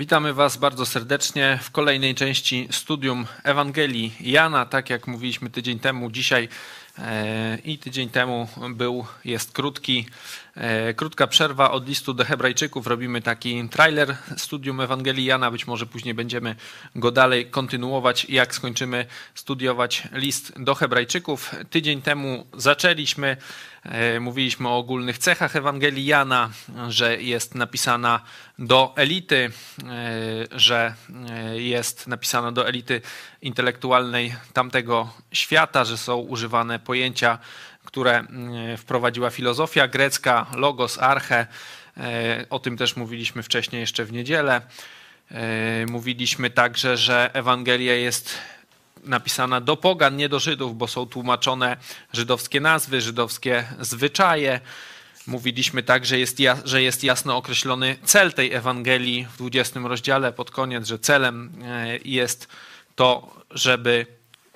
Witamy Was bardzo serdecznie w kolejnej części studium Ewangelii Jana. Tak jak mówiliśmy tydzień temu, dzisiaj i tydzień temu był, jest krótki, e, krótka przerwa od listu do Hebrajczyków. Robimy taki trailer studium Ewangelii Jana. Być może później będziemy go dalej kontynuować, jak skończymy studiować list do Hebrajczyków. Tydzień temu zaczęliśmy E, mówiliśmy o ogólnych cechach Ewangelii Jana, że jest napisana do elity, e, że e, jest napisana do elity intelektualnej tamtego świata, że są używane pojęcia, które wprowadziła filozofia grecka, logos, arche. O tym też mówiliśmy wcześniej jeszcze w niedzielę. Mówiliśmy także, że Ewangelia jest napisana do pogan, nie do Żydów, bo są tłumaczone żydowskie nazwy, żydowskie zwyczaje. Mówiliśmy tak, że jest, że jest jasno określony cel tej Ewangelii w 20 rozdziale pod koniec, że celem e, jest to, żeby,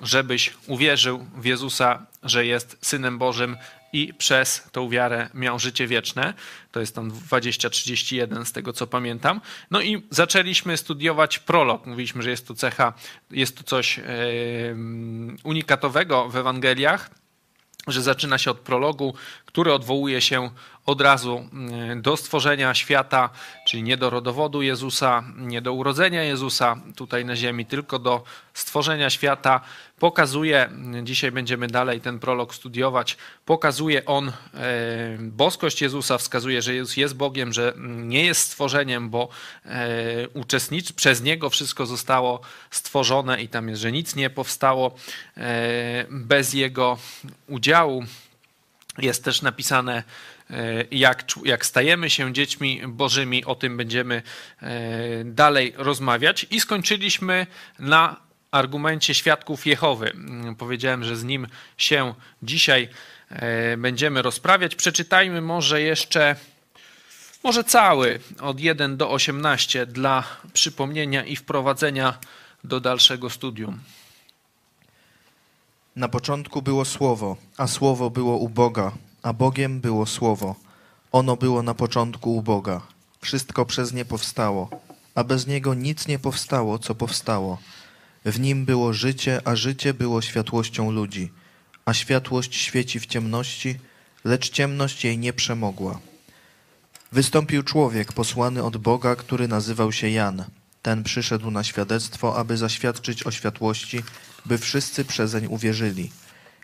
żebyś uwierzył w Jezusa, że jest Synem Bożym i przez tą wiarę miał życie wieczne. To jest tam 20-31 z tego co pamiętam. No i zaczęliśmy studiować prolog. Mówiliśmy, że jest to cecha, jest to coś unikatowego w Ewangeliach, że zaczyna się od prologu, który odwołuje się od razu mm, do stworzenia świata, czyli nie do rodowodu Jezusa, nie do urodzenia Jezusa tutaj na ziemi, tylko do stworzenia świata. Pokazuje, dzisiaj będziemy dalej ten prolog studiować, pokazuje on e, boskość Jezusa, wskazuje, że Jezus jest Bogiem, że nie jest stworzeniem, bo e, uczestniczy, przez Niego wszystko zostało stworzone i tam jest, że nic nie powstało e, bez Jego udziału. Jest też napisane, jak, jak stajemy się dziećmi bożymi, o tym będziemy dalej rozmawiać. I skończyliśmy na argumencie świadków Jehowy. Mm, powiedziałem, że z nim się dzisiaj e, będziemy rozprawiać. Przeczytajmy może jeszcze, może cały, od 1 do 18, dla przypomnienia i wprowadzenia do dalszego studium. Na początku było Słowo, a Słowo było u Boga, a Bogiem było Słowo. Ono było na początku u Boga. Wszystko przez nie powstało, a bez niego nic nie powstało, co powstało. W nim było życie, a życie było światłością ludzi. A światłość świeci w ciemności, lecz ciemność jej nie przemogła. Wystąpił człowiek posłany od Boga, który nazywał się Jan. Ten przyszedł na świadectwo, aby zaświadczyć o światłości, by wszyscy przezeń uwierzyli.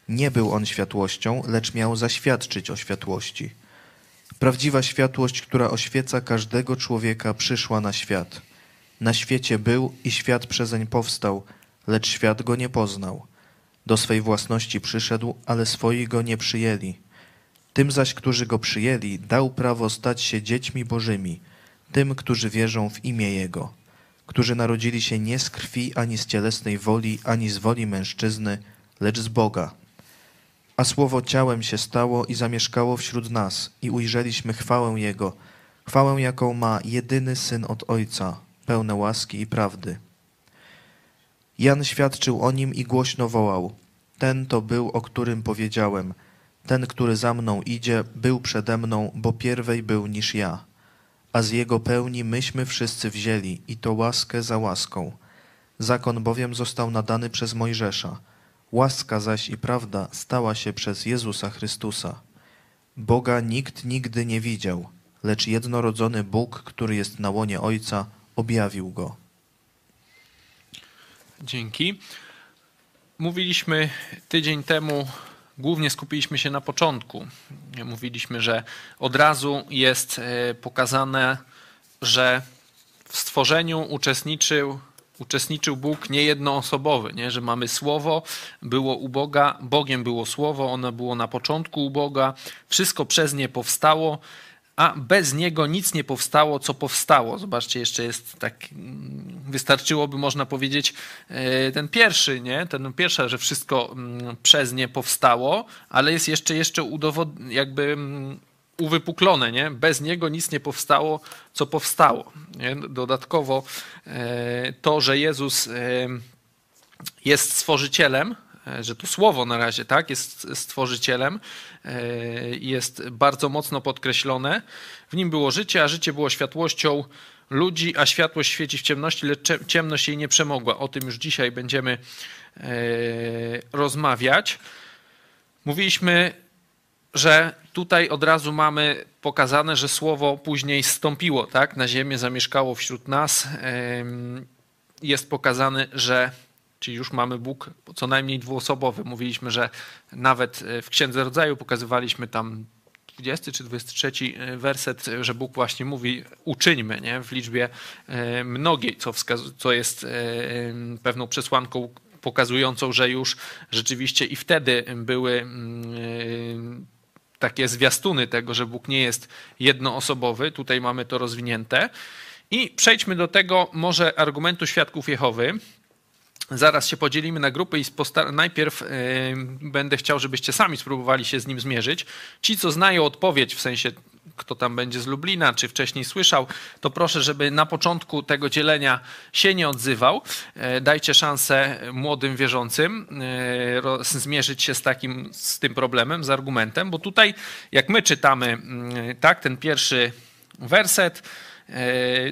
Nie był on światłością, lecz miał zaświadczyć o światłości. Prawdziwa światłość, która oświeca każdego człowieka, przyszła na świat. Na świecie był i świat przezeń powstał, lecz świat go nie poznał. Do swej własności przyszedł, ale swoi go nie przyjęli. Tym zaś, którzy go przyjęli, dał prawo stać się dziećmi bożymi, tym, którzy wierzą w imię Jego którzy narodzili się nie z krwi, ani z cielesnej woli, ani z woli mężczyzny, lecz z Boga. A słowo ciałem się stało i zamieszkało wśród nas, i ujrzeliśmy chwałę Jego, chwałę, jaką ma jedyny syn od Ojca, pełne łaski i prawdy. Jan świadczył o nim i głośno wołał: Ten to był, o którym powiedziałem: Ten, który za mną idzie, był przede mną, bo pierwej był niż ja a z Jego pełni myśmy wszyscy wzięli i to łaskę za łaską. Zakon bowiem został nadany przez Mojżesza, łaska zaś i prawda stała się przez Jezusa Chrystusa. Boga nikt nigdy nie widział, lecz jednorodzony Bóg, który jest na łonie Ojca, objawił Go. Dzięki. Mówiliśmy tydzień temu głównie skupiliśmy się na początku. Mówiliśmy, że od razu jest e, pokazane, że w stworzeniu uczestniczył, uczestniczył Bóg niejednoosobowy, nie? że mamy Słowo, było u Boga, Bogiem było Słowo, ono było na początku u Boga, wszystko przez nie powstało, a bez niego nic nie powstało, co powstało. Zobaczcie, jeszcze jest tak, mm, wystarczyłoby można powiedzieć e, ten pierwszy, nie? Ten pierwszy, że wszystko mm, przez nie powstało, ale jest jeszcze, jeszcze udowod, jakby mm, uwypuklone, nie? Bez niego nic nie powstało, co powstało. Nie? Dodatkowo e, to, że Jezus e, jest stworzycielem, że to słowo na razie tak, jest stworzycielem, e, jest bardzo mocno podkreślone. W nim było życie, a życie było światłością ludzi, a światłość świeci w ciemności, lecz ciemność jej nie przemogła. O tym już dzisiaj będziemy e, rozmawiać. Mówiliśmy, że tutaj od razu mamy pokazane, że słowo później stąpiło tak? na ziemię, zamieszkało wśród nas. Jest pokazane, że czyli już mamy Bóg co najmniej dwuosobowy. Mówiliśmy, że nawet w Księdze Rodzaju pokazywaliśmy tam 20 czy 23 e, werset, że Bóg właśnie mówi uczyńmy nie? w liczbie e, mnogiej, co, wskaz- co jest e, pewną przesłanką pokazującą, że już rzeczywiście i wtedy były mm, takie zwiastuny tego, że Bóg nie jest jednoosobowy. Tutaj mamy to rozwinięte. I przejdźmy do tego może argumentu świadków Jehowy. Zaraz się podzielimy na grupy i najpierw będę chciał, żebyście sami spróbowali się z nim zmierzyć. Ci, co znają odpowiedź, w sensie kto tam będzie z Lublina, czy wcześniej słyszał, to proszę, żeby na początku tego dzielenia się nie odzywał. E, dajcie szansę młodym wierzącym e, zmierzyć się z takim, z tym problemem, z argumentem, bo tutaj, jak my czytamy, mm, tak, ten pierwszy werset,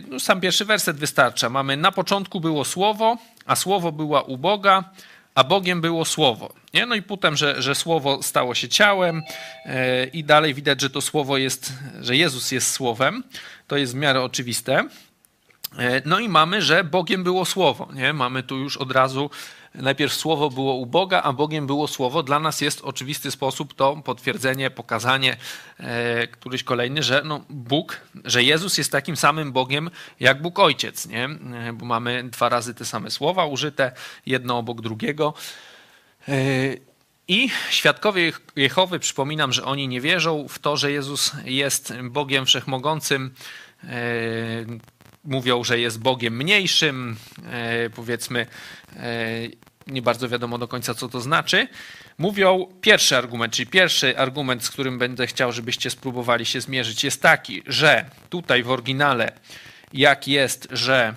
no, sam pierwszy werset wystarcza. Mamy na początku było słowo, a słowo była u Boga, a Bogiem było słowo. Nie? No i potem, że, że słowo stało się ciałem e, i dalej widać, że to słowo jest, że Jezus jest słowem. To jest w miarę oczywiste. E, no i mamy, że Bogiem było słowo. Nie? Mamy tu już od razu najpierw słowo było u Boga, a Bogiem było słowo. Dla nas jest oczywisty sposób to potwierdzenie, pokazanie e, któryś kolejny, że no, Bóg, że Jezus jest takim samym Bogiem jak Bóg Ojciec, nie? E, bo mamy dwa razy te same słowa użyte, jedno obok drugiego. E, I świadkowie Jehowy, przypominam, że oni nie wierzą w to, że Jezus jest Bogiem wszechmogącym. Mówią, że jest Bogiem mniejszym, powiedzmy, nie bardzo wiadomo do końca, co to znaczy. Mówią pierwszy argument, czyli pierwszy argument, z którym będę chciał, żebyście spróbowali się zmierzyć, jest taki, że tutaj w oryginale, jak jest, że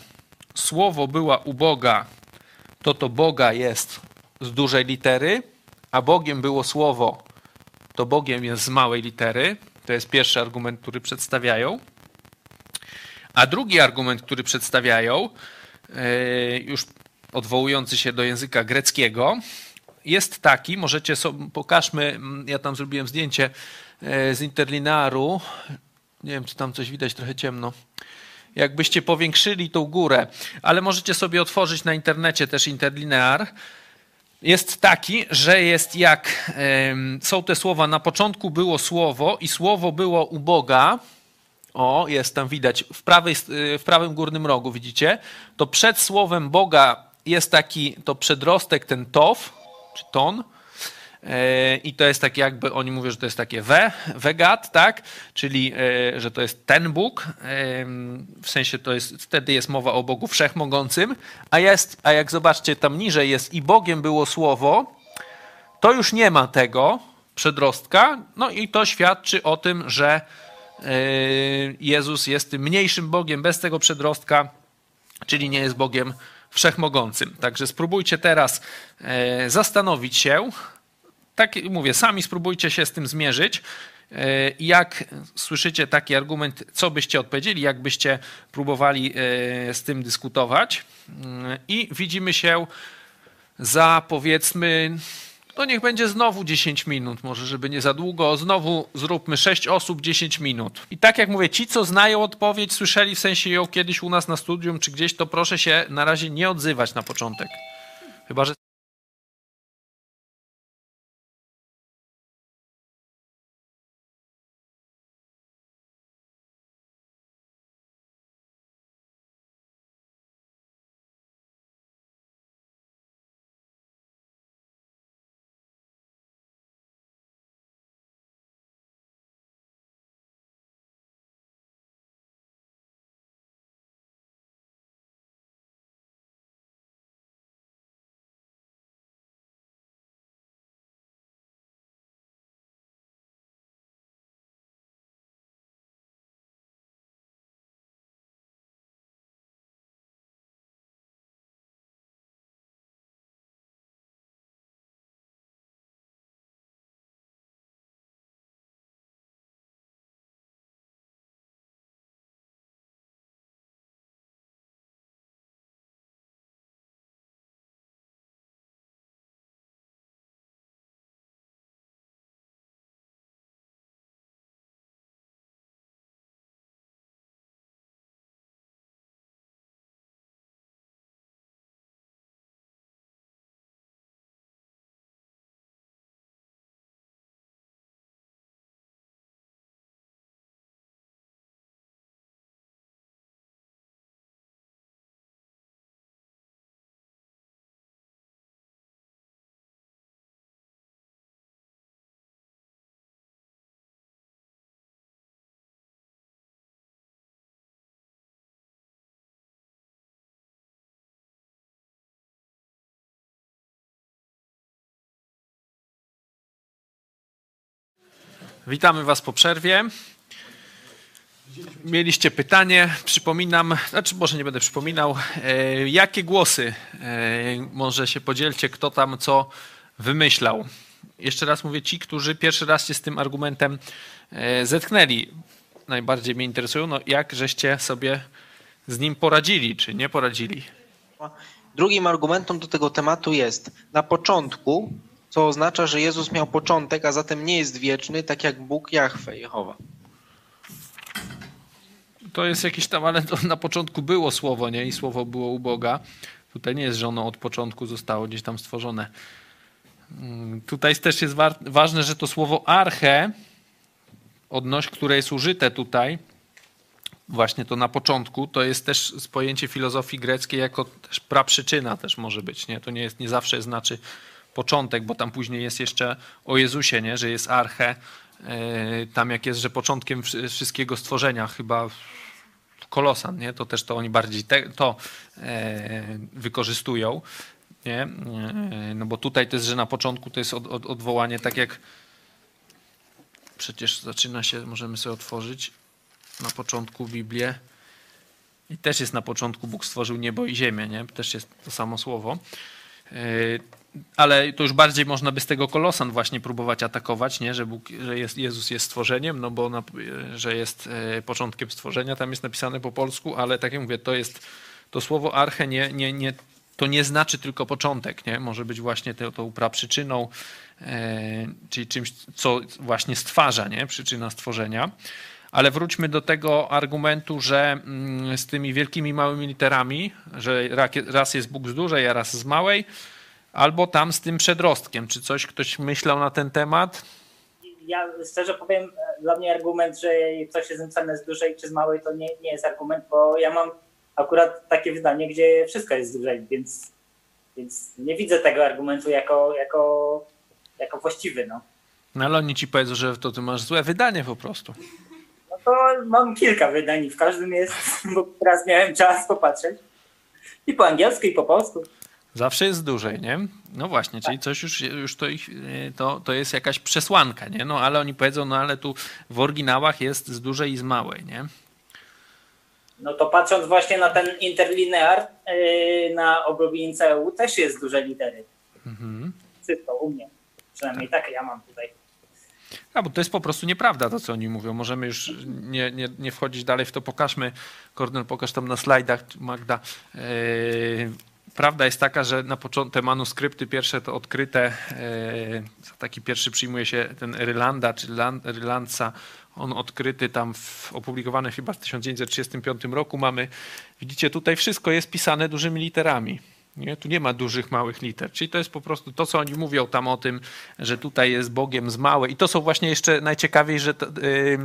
słowo była u Boga, to to Boga jest z dużej litery, a Bogiem było słowo, to Bogiem jest z małej litery. To jest pierwszy argument, który przedstawiają. A drugi argument, który przedstawiają, e, już odwołujący się do języka greckiego, jest taki, możecie sobie, pokażmy, ja tam zrobiłem zdjęcie e, z interlinearu, nie wiem, czy tam coś widać, trochę ciemno. Jakbyście powiększyli tą górę, ale możecie sobie otworzyć na internecie też interlinear. Jest taki, że jest jak są te słowa, na początku było słowo i słowo było u Boga, o, jest tam widać, w, prawej, w prawym górnym rogu, widzicie? To przed słowem Boga jest taki to przedrostek, ten tof, czy ton, e, i to jest takie jakby, oni mówią, że to jest takie we, vegat, tak? Czyli, e, że to jest ten Bóg, e, w sensie to jest, wtedy jest mowa o Bogu Wszechmogącym, a jest, a jak zobaczcie tam niżej jest i Bogiem było słowo, to już nie ma tego przedrostka, no i to świadczy o tym, że Jezus jest tym mniejszym Bogiem bez tego przedrostka, czyli nie jest Bogiem wszechmogącym. Także spróbujcie teraz e, zastanowić się, tak mówię, sami spróbujcie się z tym zmierzyć. E, jak słyszycie taki argument, co byście odpowiedzieli, jak byście próbowali z tym dyskutować. I widzimy się za powiedzmy to niech będzie znowu 10 minut, może żeby nie za długo. Znowu zróbmy 6 osób, 10 minut. I tak jak mówię, ci, co znają odpowiedź, słyszeli w sensie ją kiedyś u nas na studium czy gdzieś, to proszę się na razie nie odzywać na początek. Chyba, że Witamy Was po przerwie. Mieliście pytanie, przypominam, znaczy może nie będę przypominał, e, jakie głosy, e, może się podzielcie, kto tam co wymyślał. Jeszcze raz mówię, ci, którzy pierwszy raz się z tym argumentem e, zetknęli, najbardziej mnie interesują, no jak żeście sobie z nim poradzili, czy nie poradzili. Drugim argumentem do tego tematu jest na początku, co oznacza, że Jezus miał początek, a zatem nie jest wieczny, tak jak Bóg Jahwe, Jehowa. To jest jakieś tam, ale na początku było słowo, nie? I słowo było u Boga. Tutaj nie jest, że ono od początku zostało gdzieś tam stworzone. Mm, tutaj też jest wa ważne, że to słowo arche, odnoś, które jest użyte tutaj, właśnie to na początku, to jest też pojęcie filozofii greckiej jako też praprzyczyna też może być, nie? To nie, jest, nie zawsze znaczy początek, bo tam później jest jeszcze o Jezusie, nie? Że jest arche, e, tam jak jest, że początkiem wszystkiego stworzenia, chyba kolosan, nie? To też to oni bardziej te, to e, wykorzystują, nie? E, no bo tutaj to jest, że na początku to jest od, od, odwołanie tak jak przecież zaczyna się, możemy sobie otworzyć na początku Biblię. I też jest na początku Bóg stworzył niebo i ziemię, nie? Też jest to samo słowo. Ale to już bardziej można by z tego kolosan właśnie próbować atakować, nie? Że, Bóg, że jest, Jezus jest stworzeniem, no bo na, że jest e, początkiem stworzenia, tam jest napisane po polsku, ale tak jak mówię, to jest to słowo arche nie, nie, nie, to nie znaczy tylko początek, nie? Może być właśnie to, to praprzyczyną, e, czyli czymś, co właśnie stwarza, nie? Przyczyna stworzenia. Ale wróćmy do tego argumentu, że mm, z tymi wielkimi małymi literami, że raz jest Bóg z dużej, a raz z małej, albo tam z tym przedrostkiem. Czy coś ktoś myślał na ten temat? Ja szczerze powiem, dla mnie argument, że coś jest napisane z dużej czy z małej, to nie, nie jest argument, bo ja mam akurat takie wydanie, gdzie wszystko jest z dużej, więc, więc nie widzę tego argumentu jako, jako, jako właściwy. No. no ale oni ci powiedzą, że to ty masz złe wydanie po prostu to mam kilka wydań w każdym jest, bo teraz miałem czas popatrzeć. I po angielsku, i po polsku. Zawsze jest dłużej, nie? No właśnie, czyli coś już, już to, ich, to, to jest jakaś przesłanka, nie? No ale oni powiedzą, no ale tu w oryginałach jest z dużej i z małej, nie? No to patrząc właśnie na ten interlinear, yy, na oblubieńca EU też jest duże litery. Mhm. Wszystko u mnie. Przynajmniej tak. takie ja mam tutaj. A, bo to jest po prostu nieprawda to, co oni mówią. Możemy już nie, nie, nie wchodzić dalej w to. Pokażmy, Kornel, pokaż tam na slajdach, Magda. Prawda jest taka, że na początku te manuskrypty pierwsze to odkryte, yy, taki pierwszy przyjmuje się ten Rylanda, czy Rylandsa, on odkryty tam, w, opublikowany chyba w 1935 roku mamy. Widzicie, tutaj wszystko jest pisane dużymi literami. Nie? Tu nie ma dużych, małych liter. Czyli to jest po prostu to, co oni mówią tam o tym, że tutaj jest Bogiem z małe. I to są właśnie jeszcze najciekawiej, że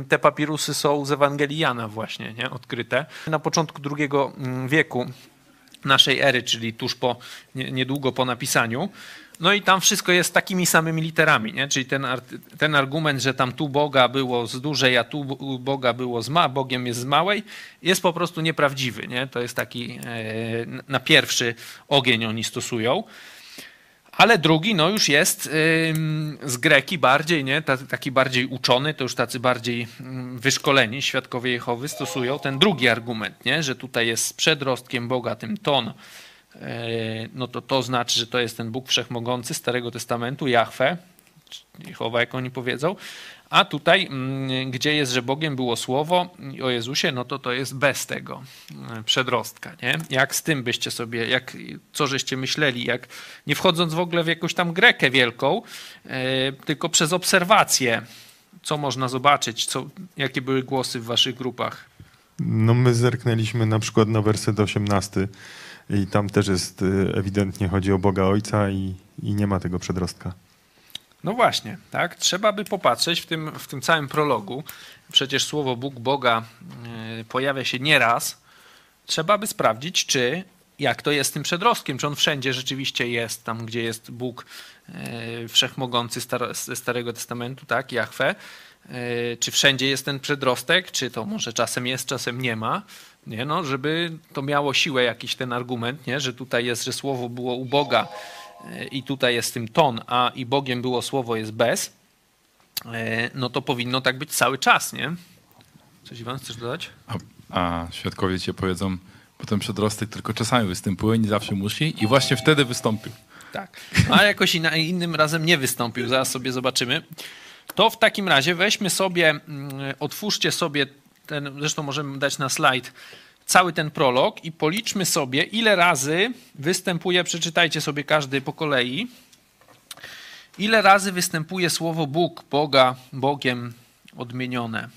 te papirusy są z Ewangelii Jana właśnie nie? odkryte. Na początku II mm, wieku naszej ery, czyli tuż po, niedługo po napisaniu, no i tam wszystko jest takimi samymi literami, nie? czyli ten, ten argument, że tam tu Boga było z dużej, a tu Boga było z ma, Bogiem jest z małej, jest po prostu nieprawdziwy. Nie? To jest taki e, na pierwszy ogień oni stosują. Ale drugi no już jest z Greki bardziej, nie? taki bardziej uczony, to już tacy bardziej wyszkoleni świadkowie Jehowy stosują ten drugi argument, nie? że tutaj jest przedrostkiem Boga tym ton E, no to to znaczy, że to jest ten Bóg Wszechmogący Starego Testamentu, Jahwe, Jehowa, jak oni powiedzą. A tutaj, mm, gdzie jest, że Bogiem było słowo o Jezusie, no to to jest bez tego e, przedrostka. Nie? Jak z tym byście sobie, jak, co żeście myśleli, jak nie wchodząc w ogóle w jakąś tam grekę wielką, e, tylko przez obserwację, co można zobaczyć, co, jakie były głosy w waszych grupach? No my zerknęliśmy na przykład na werset 18 i tam też jest y, ewidentnie chodzi o Boga Ojca i, i nie ma tego przedrostka. No właśnie, tak. Trzeba by popatrzeć w tym, w tym całym prologu. Przecież słowo Bóg Boga y, pojawia się nieraz. Trzeba by sprawdzić, czy jak to jest z tym przedrostkiem, czy on wszędzie rzeczywiście jest, tam gdzie jest Bóg y, wszechmogący ze Starego Testamentu, tak, Jahwe, czy wszędzie jest ten przedrostek, czy to może czasem jest, czasem nie ma nie? No, żeby to miało siłę jakiś ten argument, nie? że tutaj jest, że słowo było u Boga e, i tutaj jest tym ton, a i Bogiem było słowo jest bez, e, no to powinno tak być cały czas, nie? Coś Iwan chcesz dodać? A, a świadkowie cię powiedzą, bo ten przedrostek tylko czasami występuje, nie zawsze musi i właśnie wtedy wystąpił. Tak. A jakoś inna, innym razem nie wystąpił, zaraz sobie zobaczymy. To w takim razie weźmy sobie, mm, otwórzcie sobie ten, zresztą możemy dać na slajd cały ten prolog i policzmy sobie, ile razy występuje, przeczytajcie sobie każdy po kolei, ile razy występuje słowo Bóg, Boga, Bogiem odmienione.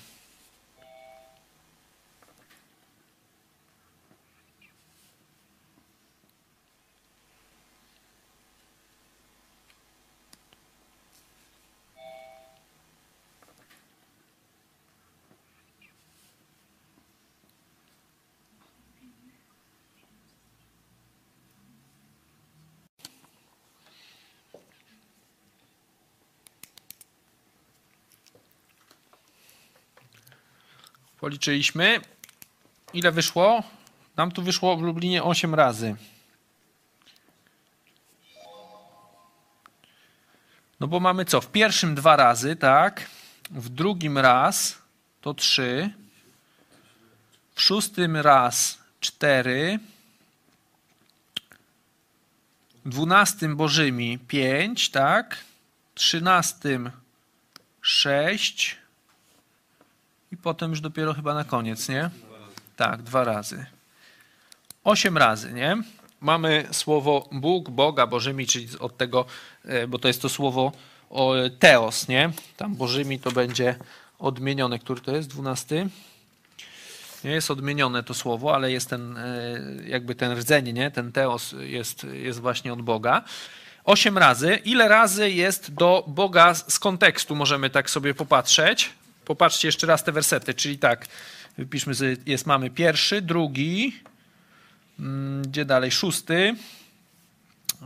Policzyliśmy. Ile wyszło? Nam tu wyszło w Lublinie 8 razy. No bo mamy co? W pierwszym dwa razy, tak? W drugim raz to trzy. W szóstym raz cztery. W dwunastym Bożymi pięć, tak? Trzynastym sześć. I potem już dopiero chyba na koniec, nie? Tak, dwa razy. Osiem razy, nie? Mamy słowo Bóg, Boga, Bożymi, czyli od tego, e, bo to jest to słowo teos, nie? Tam Bożymi to będzie odmienione. Który to jest? Dwunasty? Nie jest odmienione to słowo, ale jest ten, e, jakby ten rdzeń, nie? Ten teos jest, jest właśnie od Boga. Osiem razy. Ile razy jest do Boga z kontekstu? Możemy tak sobie popatrzeć. Popatrzcie jeszcze raz te wersety, czyli tak, wypiszmy sobie, jest, mamy pierwszy, drugi, mm, gdzie dalej, szósty,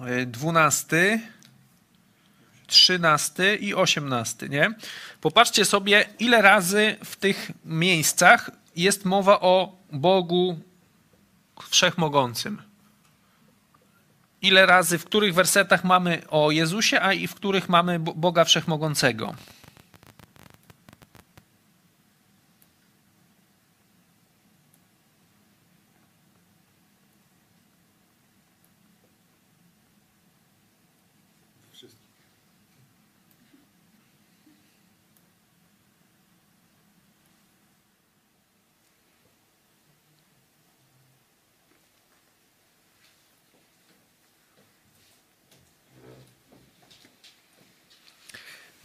e, dwunasty, trzynasty i osiemnasty, nie? Popatrzcie sobie, ile razy w tych miejscach jest mowa o Bogu Wszechmogącym. Ile razy, w których wersetach mamy o Jezusie, a i w których mamy Boga Wszechmogącego.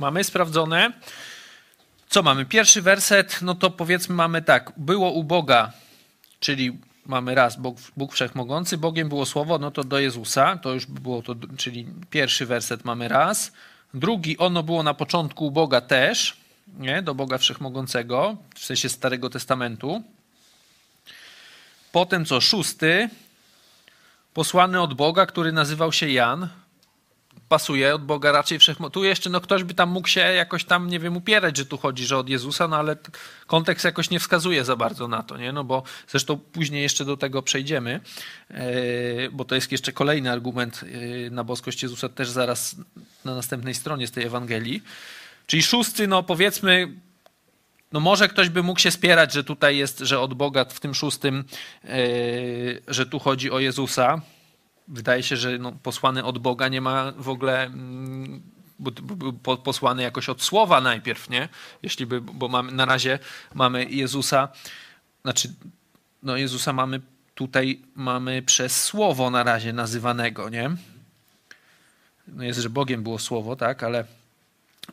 Mamy sprawdzone. Co mamy? Pierwszy werset, no to powiedzmy mamy tak. Było u Boga, czyli mamy raz Bóg, Bóg Wszechmogący, Bogiem było Słowo, no to do Jezusa, to już było to, czyli pierwszy werset mamy raz. Drugi, ono było na początku u Boga też, nie? do Boga Wszechmogącego, w sensie Starego Testamentu. Potem co? Szósty, posłany od Boga, który nazywał się Jan, pasuje od Boga raczej wszechmo. Tu jeszcze no, ktoś by tam mógł się jakoś tam, nie wiem, upierać, że tu chodzi, że od Jezusa, no ale kontekst jakoś nie wskazuje za bardzo na to, nie? No bo zresztą później jeszcze do tego przejdziemy, e, bo to jest jeszcze kolejny argument e, na boskość Jezusa też zaraz na następnej stronie z tej Ewangelii. Czyli szósty, no powiedzmy, no może ktoś by mógł się spierać, że tutaj jest, że od Boga w tym szóstym, e, że tu chodzi o Jezusa, wydaje się, że no, posłany od Boga nie ma w ogóle mm, był posłany jakoś od słowa najpierw, nie? Jeśli by, bo mamy, na razie mamy Jezusa, znaczy, no Jezusa mamy tutaj, mamy przez słowo na razie nazywanego, nie? No jest, że Bogiem było słowo, tak, ale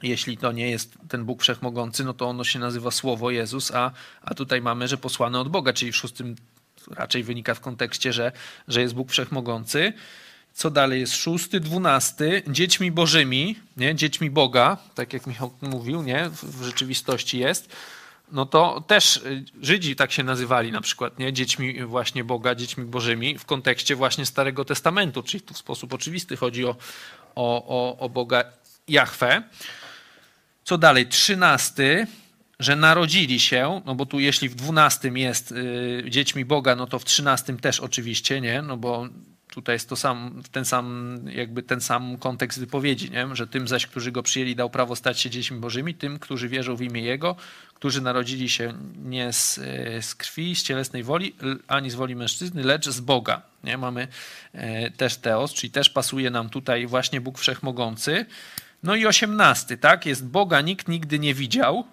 jeśli to nie jest ten Bóg Wszechmogący, no to ono się nazywa Słowo Jezus, a, a tutaj mamy, że posłany od Boga, czyli w szóstym raczej wynika w kontekście, że, że jest Bóg Wszechmogący. Co dalej jest szósty, dwunasty, dziećmi bożymi, nie? dziećmi Boga, tak jak Michał mówił, nie? W, rzeczywistości jest. No to też y, Żydzi tak się nazywali na przykład, nie? dziećmi właśnie Boga, dziećmi bożymi w kontekście właśnie Starego Testamentu, czyli tu w sposób oczywisty chodzi o, o, o, o Boga Jahwe. Co dalej? Trzynasty, że narodzili się, no bo tu jeśli w dwunastym jest y, dziećmi Boga, no to w trzynastym też oczywiście, nie? No bo Tutaj jest to sam, ten sam, jakby ten sam kontekst wypowiedzi, nie? że tym zaś, którzy go przyjęli, dał prawo stać się dziećmi bożymi, tym, którzy wierzą w imię Jego, którzy narodzili się nie z, z krwi, z cielesnej woli, ani z woli mężczyzny, lecz z Boga. Nie? Mamy e, też teos, czyli też pasuje nam tutaj właśnie Bóg Wszechmogący. No i osiemnasty, tak? Jest Boga nikt nigdy nie widział,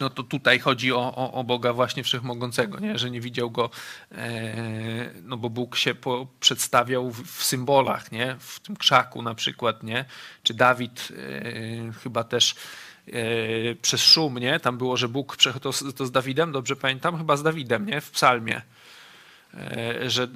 no to tutaj chodzi o, o, o, Boga właśnie Wszechmogącego, nie? że nie widział go, e, no bo Bóg się po, przedstawiał w, w, symbolach, nie? w tym krzaku na przykład, nie? czy Dawid e, chyba też e, przez szum, nie? tam było, że Bóg, to, to z Dawidem, dobrze pamiętam, chyba z Dawidem, nie? w psalmie, że, e,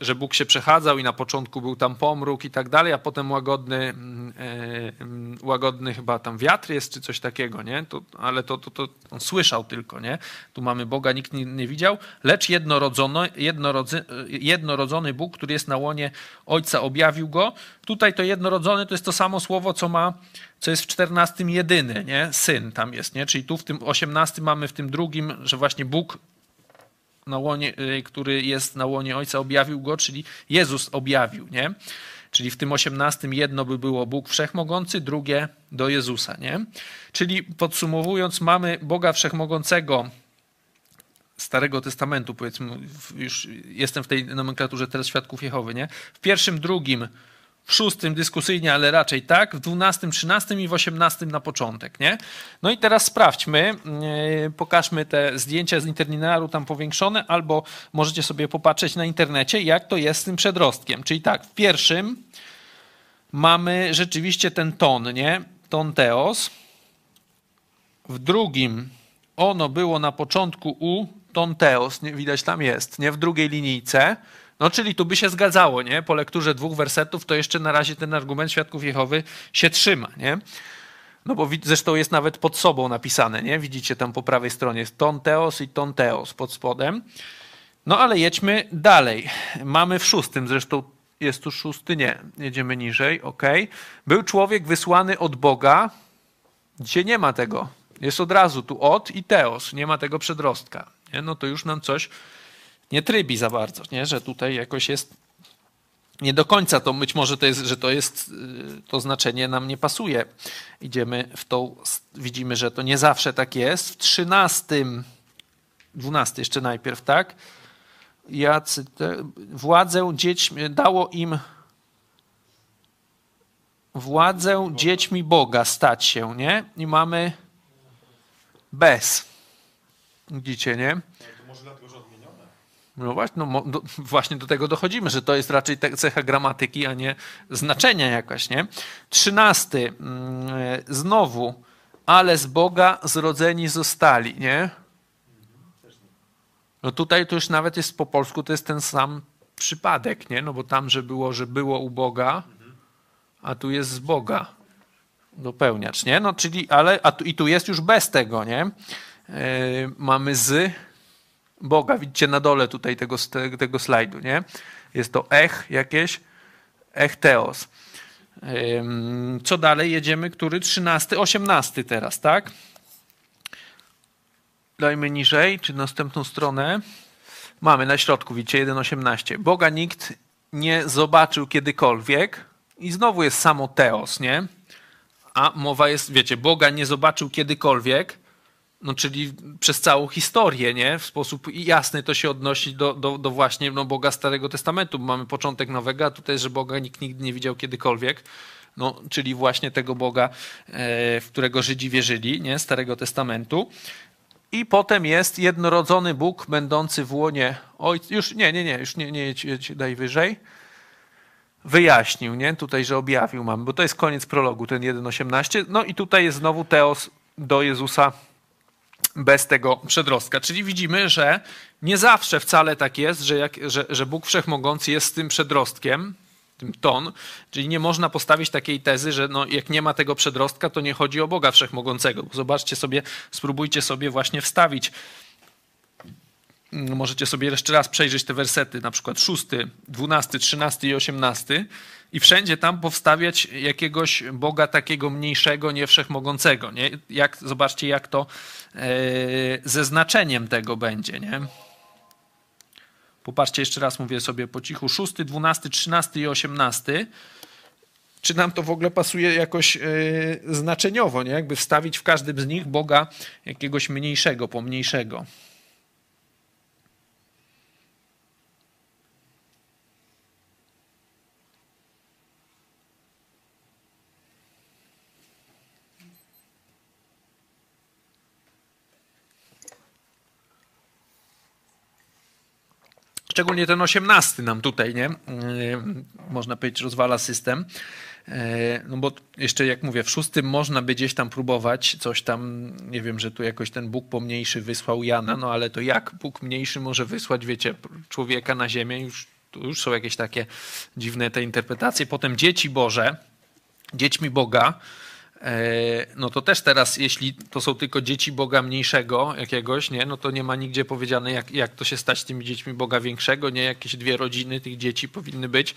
że Bóg się przechadzał i na początku był tam pomruk i tak dalej, a potem łagodny, mm, e, mm, łagodny chyba tam wiatr jest czy coś takiego, nie? To, ale to, to, to on słyszał tylko, nie? Tu mamy Boga, nikt nie, nie widział, lecz jednorodzono, jednorodzy, jednorodzony Bóg, który jest na łonie Ojca, objawił go. Tutaj to jednorodzony to jest to samo słowo, co ma, co jest w czternastym jedyny, nie? Syn tam jest, nie? Czyli tu w tym osiemnastym mamy w tym drugim, że właśnie Bóg na łonie, y, który jest na łonie Ojca, objawił go, czyli Jezus objawił, nie? Czyli w tym osiemnastym jedno by było Bóg Wszechmogący, drugie do Jezusa, nie? Czyli podsumowując, mamy Boga Wszechmogącego Starego Testamentu, powiedzmy, już jestem w tej nomenklaturze teraz Świadków Jehowy, nie? W pierwszym, drugim w szóstym dyskusyjnie, ale raczej tak, w dwunastym, trzynastym i w osiemnastym na początek, nie? No i teraz sprawdźmy, yy, pokażmy te zdjęcia z interlinearu tam powiększone, albo możecie sobie popatrzeć na internecie, jak to jest z tym przedrostkiem. Czyli tak, w pierwszym mamy rzeczywiście ten ton, nie? Ton teos. W drugim ono było na początku u ton teos, widać tam jest, nie? W drugiej linijce. No czyli tu by się zgadzało, nie? Po lekturze dwóch wersetów to jeszcze na razie ten argument świadków Jehowy się trzyma, nie? No bo zresztą jest nawet pod sobą napisane, nie? Widzicie tam po prawej stronie jest ton teos i ton teos pod spodem. No ale jedźmy dalej. Mamy w szóstym, zresztą jest tu szósty, nie, jedziemy niżej, ok. Był człowiek wysłany od Boga. Dzisiaj nie ma tego. Jest od razu tu od i teos, nie ma tego przedrostka. Nie? No to już nam coś nie trybi za bardzo, nie? że tutaj jakoś jest nie do końca to być może to jest, że to jest y, to znaczenie nam nie pasuje. Idziemy w tą, widzimy, że to nie zawsze tak jest. W trzynastym, dwunasty jeszcze najpierw, tak? Jacy władzę dziećmi, dało im władzę dziećmi Boga stać się, nie? I mamy bez. Widzicie, nie? No właśnie, no, do, właśnie do tego dochodzimy, że to jest raczej cecha gramatyki, a nie znaczenia jakaś, nie? Trzynasty, mm, znowu, ale z Boga zrodzeni zostali, nie? No tutaj to już nawet jest po polsku, to jest ten sam przypadek, nie? No bo tam, że było, że było u Boga, a tu jest z Boga dopełniacz, nie? No czyli, ale, a tu, i tu jest już bez tego, nie? Yy, mamy z Boga. Widzicie na dole tutaj tego, tego slajdu, nie? Jest to ech jakieś, ech teos. Co dalej? Jedziemy, który? 13, 18 teraz, tak? Dajmy niżej, czy następną stronę. Mamy na środku, widzicie, 1,18. Boga nikt nie zobaczył kiedykolwiek. I znowu jest samo teos, nie? A mowa jest, wiecie, Boga nie zobaczył kiedykolwiek no czyli przez całą historię, nie? W sposób jasny to się odnosi do, do, do właśnie no, Boga Starego Testamentu. Mamy początek nowego, a tutaj, że Boga nikt nigdy nie widział kiedykolwiek. No, czyli właśnie tego Boga, e, w którego Żydzi wierzyli, nie? Starego Testamentu. I potem jest jednorodzony Bóg, będący w łonie Ojca. Już nie, nie, nie, już nie, nie daj wyżej. Wyjaśnił, nie? Tutaj, że objawił mamy, bo to jest koniec prologu, ten 1.18. No i tutaj jest znowu Teos do Jezusa bez tego przedrostka. Czyli widzimy, że nie zawsze wcale tak jest, że, jak, że, że Bóg Wszechmogący jest tym przedrostkiem, tym ton, czyli nie można postawić takiej tezy, że no, jak nie ma tego przedrostka, to nie chodzi o Boga Wszechmogącego. Zobaczcie sobie, spróbujcie sobie właśnie wstawić możecie sobie jeszcze raz przejrzeć te wersety, na przykład 6, 12, 13 i 18 i wszędzie tam powstawiać jakiegoś Boga takiego mniejszego, nie wszechmogącego. Nie? Jak, zobaczcie, jak to e, ze znaczeniem tego będzie. Nie? Popatrzcie jeszcze raz, mówię sobie po cichu. 6, 12, 13 i 18. Czy nam to w ogóle pasuje jakoś yy, znaczeniowo, nie? Jakby wstawić w każdym z nich Boga jakiegoś mniejszego, pomniejszego. Szczególnie ten osiemnasty nam tutaj, nie? Można powiedzieć, rozwala system. No bo jeszcze jak mówię, w szóstym można by gdzieś tam próbować coś tam, nie wiem, że tu jakoś ten Bóg pomniejszy wysłał Jana, no ale to jak Bóg mniejszy może wysłać, wiecie, człowieka na ziemię? Już, już są jakieś takie dziwne te interpretacje. Potem dzieci Boże, dziećmi Boga, E, no to też teraz, jeśli to są tylko dzieci Boga mniejszego jakiegoś, nie, no to nie ma nigdzie powiedziane, jak, jak to się stać z tymi dziećmi Boga większego, nie, jakieś dwie rodziny tych dzieci powinny być.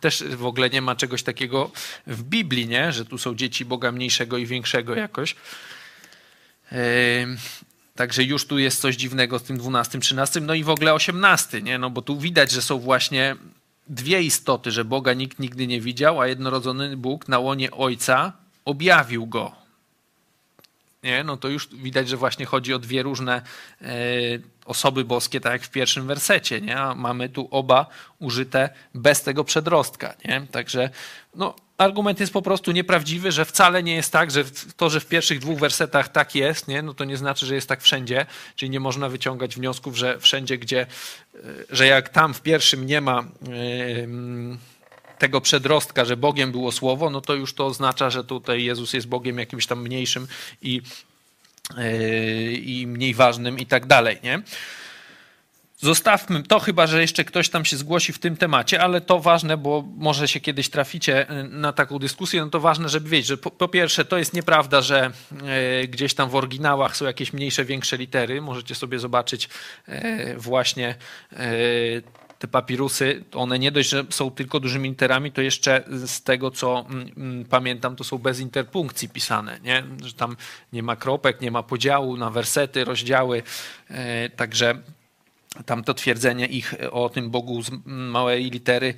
Też w ogóle nie ma czegoś takiego w Biblii, nie, że tu są dzieci Boga mniejszego i większego jakoś. E, także już tu jest coś dziwnego z tym 12, 13, no i w ogóle 18, nie? No bo tu widać, że są właśnie dwie istoty, że Boga nikt nigdy nie widział, a jednorodzony Bóg na łonie Ojca objawił go. Nie? No to już widać, że właśnie chodzi o dwie różne e, osoby boskie, tak jak w pierwszym wersecie. Nie? A mamy tu oba użyte bez tego przedrostka. Nie? Także no, argument jest po prostu nieprawdziwy, że wcale nie jest tak, że to, że w pierwszych dwóch wersetach tak jest, nie? no to nie znaczy, że jest tak wszędzie, czyli nie można wyciągać wniosków, że wszędzie, gdzie, e, że jak tam w pierwszym nie ma yy, tego przedrostka, że Bogiem było Słowo, no to już to oznacza, że tutaj Jezus jest Bogiem jakimś tam mniejszym i, yy, i mniej ważnym i tak dalej, nie? Zostawmy to, chyba że jeszcze ktoś tam się zgłosi w tym temacie, ale to ważne, bo może się kiedyś traficie yy, na taką dyskusję, no to ważne, żeby wiedzieć, że po, po pierwsze to jest nieprawda, że yy, gdzieś tam w oryginałach są jakieś mniejsze, większe litery. Możecie sobie zobaczyć yy, właśnie te papirusy, one nie dość, że są tylko dużymi literami, to jeszcze z tego, co mm, mm, pamiętam, to są bez interpunkcji pisane, nie? że tam nie ma kropek, nie ma podziału na wersety, rozdziały, e, także tam to twierdzenie ich o tym Bogu z małej litery,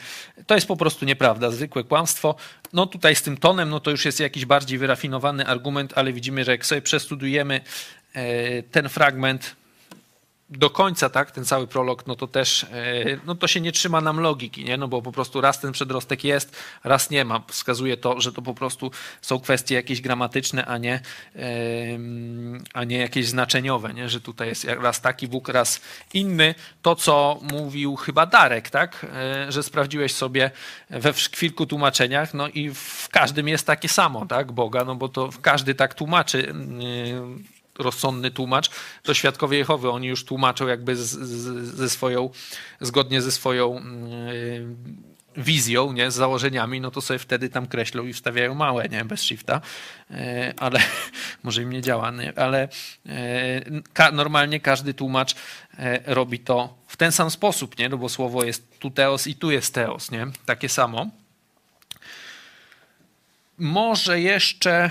to jest po prostu nieprawda, zwykłe kłamstwo. No tutaj z tym tonem, no to już jest jakiś bardziej wyrafinowany argument, ale widzimy, że jak sobie przestudujemy e, ten fragment, do końca, tak, ten cały prolog, no to też, e, no to się nie trzyma nam logiki, nie, no bo po prostu raz ten przedrostek jest, raz nie ma. Wskazuje to, że to po prostu są kwestie jakieś gramatyczne, a nie, a nie jakieś znaczeniowe, nie, że tutaj jest raz taki Bóg, raz inny. To, co mówił chyba Darek, tak, e, że sprawdziłeś sobie we kilku tłumaczeniach, no i w każdym jest takie samo, tak, Boga, no bo to każdy tak tłumaczy rozsądny tłumacz, to świadkowie Jehowy, oni już tłumaczą jakby z, z, ze swoją, zgodnie ze swoją yy, wizją, nie, z założeniami, no to sobie wtedy tam kreślą i wstawiają małe, nie, bez shifta, yy, ale może im nie działa, nie, ale yy, ka, normalnie każdy tłumacz robi to w ten sam sposób, nie, no bo słowo jest tu teos i tu jest teos, nie, takie samo. Może jeszcze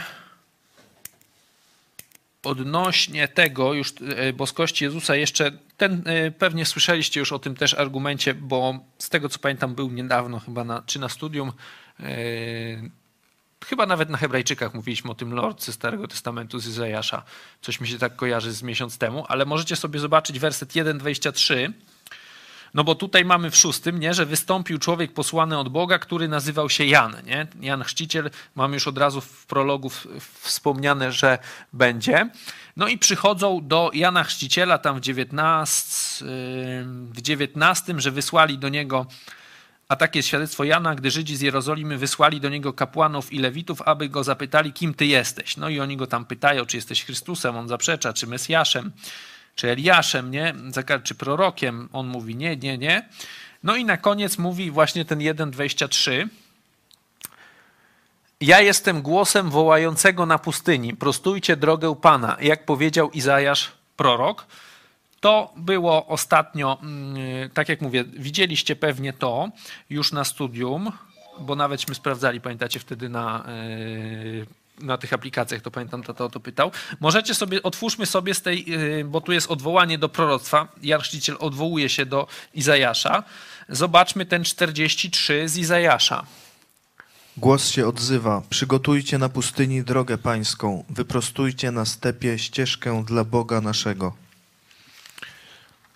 odnośnie tego już e, boskości Jezusa jeszcze ten e, pewnie słyszeliście już o tym też argumencie, bo z tego co pamiętam był niedawno chyba na, czy na studium e, chyba nawet na Hebrajczykach mówiliśmy o tym Lord ze Starego Testamentu z Izajasza. Coś mi się tak kojarzy z miesiąc temu, ale możecie sobie zobaczyć werset 1:23 no bo tutaj mamy w szóstym, nie, że wystąpił człowiek posłany od Boga, który nazywał się Jan. Nie? Jan Chrzciciel, mamy już od razu w prologu wspomniane, że będzie. No i przychodzą do Jana Chrzciciela tam w 19, w 19 że wysłali do niego a takie jest świadectwo Jana, gdy Żydzi z Jerozolimy wysłali do niego kapłanów i lewitów, aby go zapytali, kim ty jesteś. No i oni go tam pytają, czy jesteś Chrystusem, on zaprzecza, czy Mesjaszem czy Eliaszem, nie? czy prorokiem. On mówi nie, nie, nie. No i na koniec mówi właśnie ten 1,23. Ja jestem głosem wołającego na pustyni. Prostujcie drogę Pana, jak powiedział Izajasz prorok. To było ostatnio, mm, tak jak mówię, widzieliście pewnie to już na studium, bo nawetśmy sprawdzali, pamiętacie wtedy na na tych aplikacjach, to pamiętam, to, to pytał. Możecie sobie, otwórzmy sobie z tej, yy, bo tu jest odwołanie do proroctwa. Jan Chrzciciel odwołuje się do Izajasza. Zobaczmy ten 43 z Izajasza. Głos się odzywa: Przygotujcie na pustyni drogę pańską, wyprostujcie na stepie ścieżkę dla Boga naszego.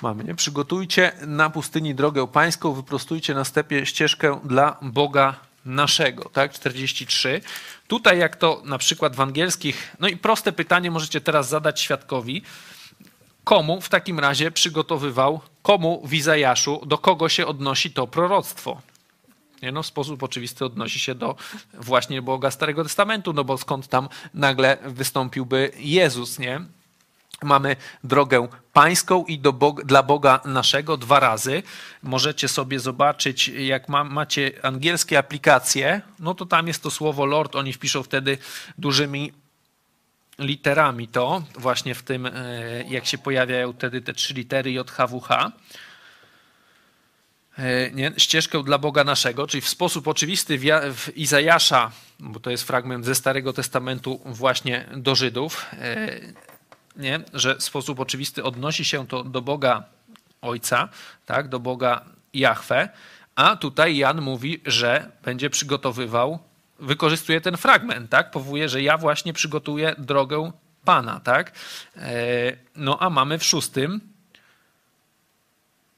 Mamy, nie? Przygotujcie na pustyni drogę pańską, wyprostujcie na stepie ścieżkę dla Boga naszego, tak? 43. Tutaj, jak to na przykład w angielskich, no i proste pytanie możecie teraz zadać świadkowi, komu w takim razie przygotowywał, komu w Izajaszu, do kogo się odnosi to proroctwo? Nie, no, w sposób oczywisty odnosi się do właśnie Boga Starego Testamentu, no bo skąd tam nagle wystąpiłby Jezus, nie? Mamy drogę pańską i Boga, dla Boga naszego dwa razy. Możecie sobie zobaczyć, jak ma, macie angielskie aplikacje, no to tam jest to słowo Lord, oni wpiszą wtedy dużymi literami to, właśnie w tym, e, jak się pojawiają wtedy te trzy litery JHWH. E, nie? ścieżkę dla Boga naszego, czyli w sposób oczywisty w Izajasza, bo to jest fragment ze Starego Testamentu właśnie do Żydów, e, nie? że w sposób oczywisty odnosi się to do Boga Ojca, tak? do Boga Jahwe, a tutaj Jan mówi, że będzie przygotowywał, wykorzystuje ten fragment, tak? powołuje, że ja właśnie przygotuję drogę Pana. Tak? E, no a mamy w szóstym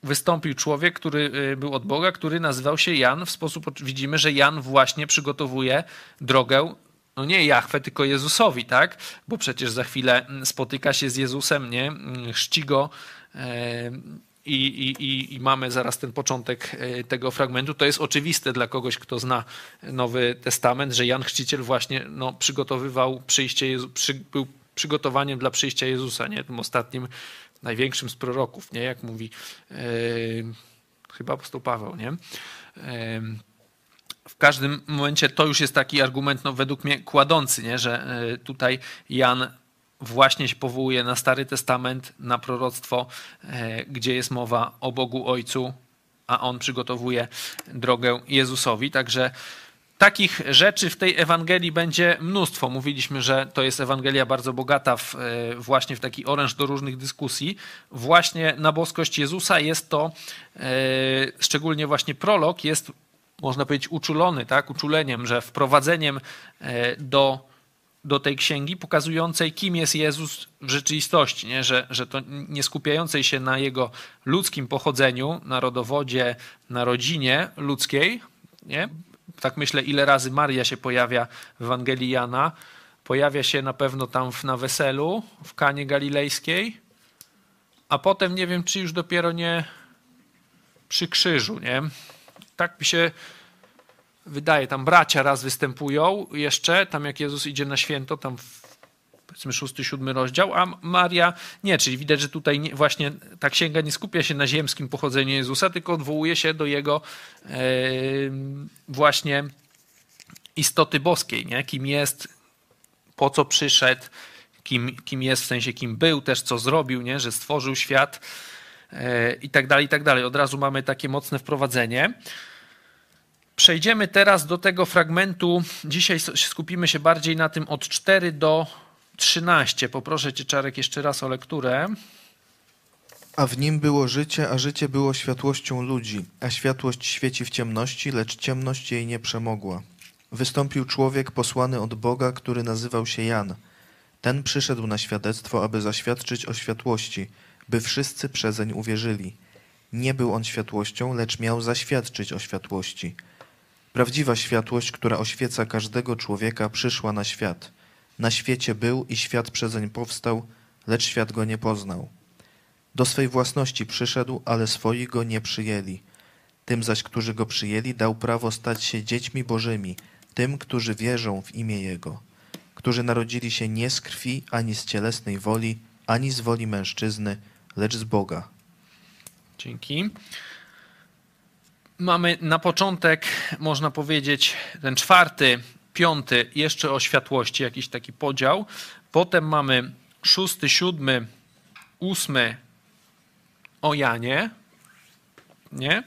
wystąpił człowiek, który y, był od Boga, który nazywał się Jan. W sposób widzimy, że Jan właśnie przygotowuje drogę no nie Jachwę, tylko Jezusowi, tak? Bo przecież za chwilę mm, spotyka się z Jezusem, nie? Mm, chrzci go e, i, i, i mamy zaraz ten początek e, tego fragmentu. To jest oczywiste dla kogoś, kto zna Nowy Testament, że Jan Chrzciciel właśnie no, przygotowywał przyjście Jezu, przy, był przygotowaniem dla przyjścia Jezusa, nie? Tym ostatnim największym z proroków, nie? Jak mówi yy, chyba apostoł Paweł, nie? Yy, w każdym momencie to już jest taki argument, no, według mnie kładący, nie? że yy, tutaj Jan właśnie się powołuje na Stary Testament, na proroctwo, gdzie jest mowa o Bogu Ojcu, a on przygotowuje drogę Jezusowi. Także Takich rzeczy w tej Ewangelii będzie mnóstwo. Mówiliśmy, że to jest Ewangelia bardzo bogata w, e, właśnie w taki oręż do różnych dyskusji. Właśnie na boskość Jezusa jest to, e, szczególnie właśnie prolog, jest, można powiedzieć, uczulony, tak? uczuleniem, że wprowadzeniem e, do, do tej księgi pokazującej, kim jest Jezus w rzeczywistości, nie? Że, że to nie skupiającej się na jego ludzkim pochodzeniu, na rodowodzie, na rodzinie ludzkiej, nie? tak myślę, ile razy Maria się pojawia w Ewangelii Jana. Pojawia się na pewno tam na weselu w Kanie Galilejskiej, a potem nie wiem, czy już dopiero nie przy krzyżu, nie? Tak mi się wydaje, tam bracia raz występują jeszcze, tam jak Jezus idzie na święto, tam w powiedzmy szósty, siódmy rozdział, a Maria nie, czyli widać, że tutaj nie, właśnie ta księga nie skupia się na ziemskim pochodzeniu Jezusa, tylko odwołuje się do jego e, właśnie istoty boskiej, nie? kim jest, po co przyszedł, kim, kim jest, w sensie kim był, też co zrobił, nie? że stworzył świat e, i tak dalej, i tak dalej. Od razu mamy takie mocne wprowadzenie. Przejdziemy teraz do tego fragmentu. Dzisiaj skupimy się bardziej na tym od 4 do 13. Poproszę Cię, Czarek, jeszcze raz o lekturę. A w nim było życie, a życie było światłością ludzi, a światłość świeci w ciemności, lecz ciemność jej nie przemogła. Wystąpił człowiek posłany od Boga, który nazywał się Jan. Ten przyszedł na świadectwo, aby zaświadczyć o światłości, by wszyscy przezeń uwierzyli. Nie był on światłością, lecz miał zaświadczyć o światłości. Prawdziwa światłość, która oświeca każdego człowieka, przyszła na świat – na świecie był i świat przezeń powstał, lecz świat go nie poznał. Do swej własności przyszedł, ale swoi go nie przyjęli. Tym zaś, którzy go przyjęli, dał prawo stać się dziećmi bożymi, tym, którzy wierzą w imię Jego, którzy narodzili się nie z krwi, ani z cielesnej woli, ani z woli mężczyzny, lecz z Boga. Dzięki. Mamy na początek, można powiedzieć, ten czwarty piąty jeszcze o światłości, jakiś taki podział. Potem mamy szósty, siódmy, ósmy o Janie. Nie?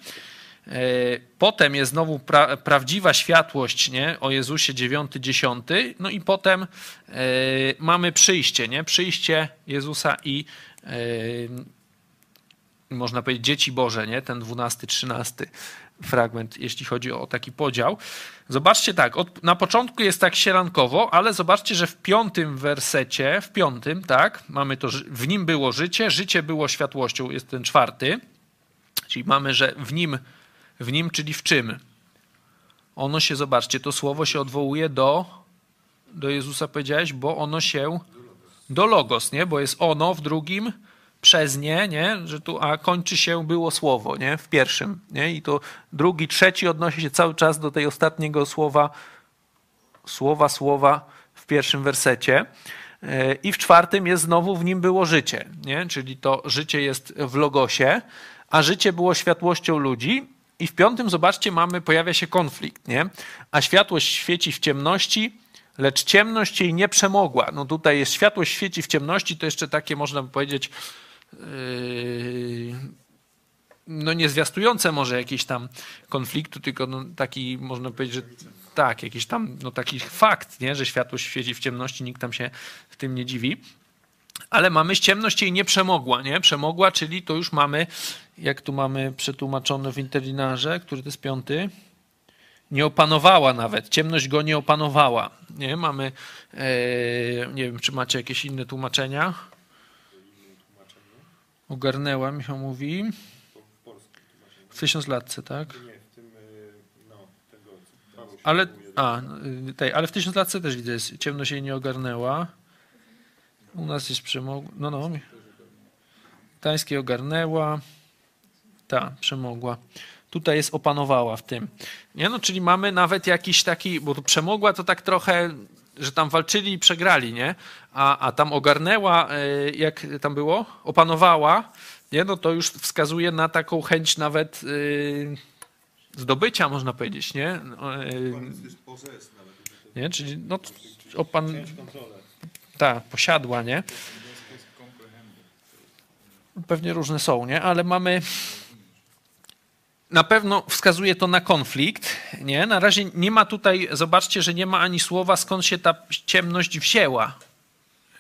Potem jest znowu pra, prawdziwa światłość nie? o Jezusie 9, 10. No i potem e, mamy przyjście, nie? przyjście Jezusa i e, można powiedzieć dzieci Boże, nie? ten 12, 13 fragment, jeśli chodzi o taki podział. Zobaczcie tak, od, na początku jest tak sierankowo, ale zobaczcie, że w piątym wersecie, w piątym, tak, mamy to, w nim było życie, życie było światłością, jest ten czwarty, czyli mamy, że w nim, w nim, czyli w czym? Ono się, zobaczcie, to słowo się odwołuje do, do Jezusa powiedziałeś, bo ono się do logos, nie? Bo jest ono w drugim, przez nie, nie, że tu, a kończy się było słowo, nie, w pierwszym, nie, i to drugi, trzeci odnosi się cały czas do tej ostatniego słowa, słowa, słowa w pierwszym wersecie. I w czwartym jest znowu w nim było życie, nie? czyli to życie jest w logosie, a życie było światłością ludzi. I w piątym, zobaczcie, mamy, pojawia się konflikt, nie? A światłość świeci w ciemności, lecz ciemność jej nie przemogła. No tutaj jest światłość świeci w ciemności, to jeszcze takie, można by powiedzieć, no nie zwiastujące może jakiś tam konfliktu, tylko no taki, można powiedzieć, że tak, jakiś tam no taki fakt, nie? że światło świeci w ciemności, nikt tam się w tym nie dziwi. Ale mamy ciemność jej nie przemogła, nie? Przemogła, czyli to już mamy, jak tu mamy przetłumaczone w interlinarze, który to jest piąty, nie opanowała nawet, ciemność go nie opanowała. Nie? Mamy, e, nie wiem, czy macie jakieś inne tłumaczenia? Ogarnęła, Michał mówi. W tysiąc latce, tak? Ale, a, y, tej, ale w tysiąc latce też widzę, ciemność jej nie ogarnęła. U nas jest przemogła. No, no. Tańskie ogarnęła. Ta, przemogła. Tutaj jest opanowała w tym. Nie, no, czyli mamy nawet jakiś taki, bo przemogła to tak trochę że tam walczyli i przegrali, nie? A, a tam ogarnęła, e, jak tam było, opanowała, nie? No to już wskazuje na taką chęć nawet yy, zdobycia, można powiedzieć, nie? Yy, nie? Czyli no, opan... Tak, posiadła, nie? Pewnie różne są, nie? Ale mamy na pewno wskazuje to na konflikt. Nie? Na razie nie ma tutaj, zobaczcie, że nie ma ani słowa, skąd się ta ciemność wzięła.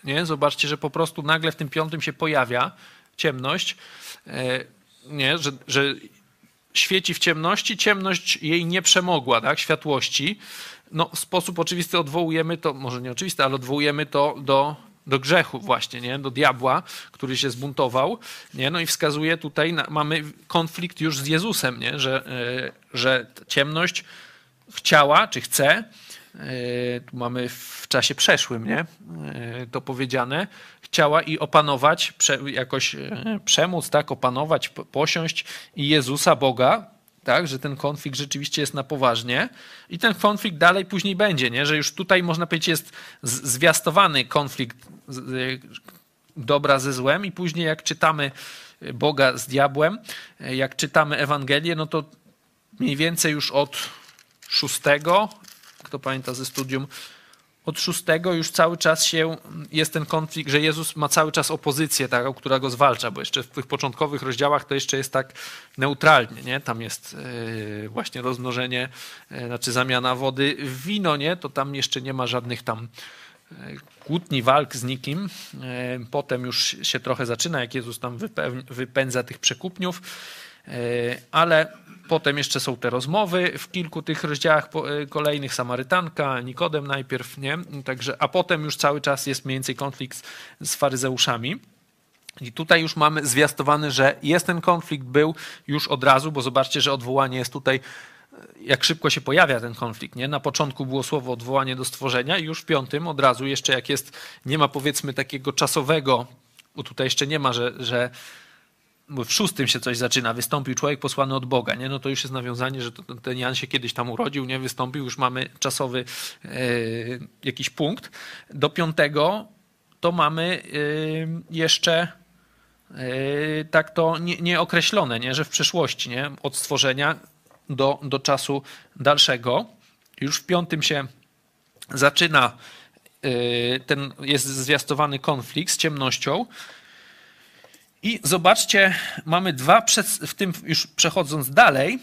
Nie? Zobaczcie, że po prostu nagle w tym piątym się pojawia ciemność, e, nie? Że, że świeci w ciemności, ciemność jej nie przemogła, tak? światłości. No, w sposób oczywisty odwołujemy to, może nie oczywisty, ale odwołujemy to do do grzechu właśnie, nie? do diabła, który się zbuntował. Nie? No i wskazuje tutaj, na, mamy konflikt już z Jezusem, nie? Że, e, że ciemność chciała, czy chce, e, tu mamy w czasie przeszłym nie? E, to powiedziane, chciała i opanować, jakoś przemóc, tak, opanować, posiąść i Jezusa, Boga, tak, że ten konflikt rzeczywiście jest na poważnie i ten konflikt dalej później będzie, nie? że już tutaj można powiedzieć jest zwiastowany konflikt dobra ze złem i później jak czytamy Boga z diabłem, jak czytamy Ewangelię, no to mniej więcej już od szóstego, kto pamięta ze studium, od szóstego już cały czas się jest ten konflikt, że Jezus ma cały czas opozycję, taką, która go zwalcza, bo jeszcze w tych początkowych rozdziałach to jeszcze jest tak neutralnie, nie? Tam jest e, właśnie rozmnożenie, e, znaczy zamiana wody w wino, nie? To tam jeszcze nie ma żadnych tam e, kłótni, walk z nikim. Potem już się trochę zaczyna, jak Jezus tam wypędza tych przekupniów, ale Potem jeszcze są te rozmowy w kilku tych rozdziałach e, kolejnych, Samarytanka, Nikodem najpierw, nie? Także, a potem już cały czas jest mniej więcej konflikt z faryzeuszami. I tutaj już mamy zwiastowany, że jest ten konflikt, był już od razu, bo zobaczcie, że odwołanie jest tutaj, e, jak szybko się pojawia ten konflikt. Nie? Na początku było słowo odwołanie do stworzenia i już w piątym od razu jeszcze jak jest, nie ma powiedzmy takiego czasowego, bo tutaj jeszcze nie ma, że, że w szóstym się coś zaczyna, wystąpił człowiek posłany od Boga, nie? no to już jest nawiązanie, że ten Jan się kiedyś tam urodził, nie wystąpił, już mamy czasowy e, jakiś punkt. Do piątego to mamy e, jeszcze e, tak to nie, nieokreślone, nie? że w przeszłości, nie? od stworzenia do, do czasu dalszego. Już w piątym się zaczyna e, ten, jest zwiastowany konflikt z ciemnością, i zobaczcie, mamy dwa, w tym już przechodząc dalej,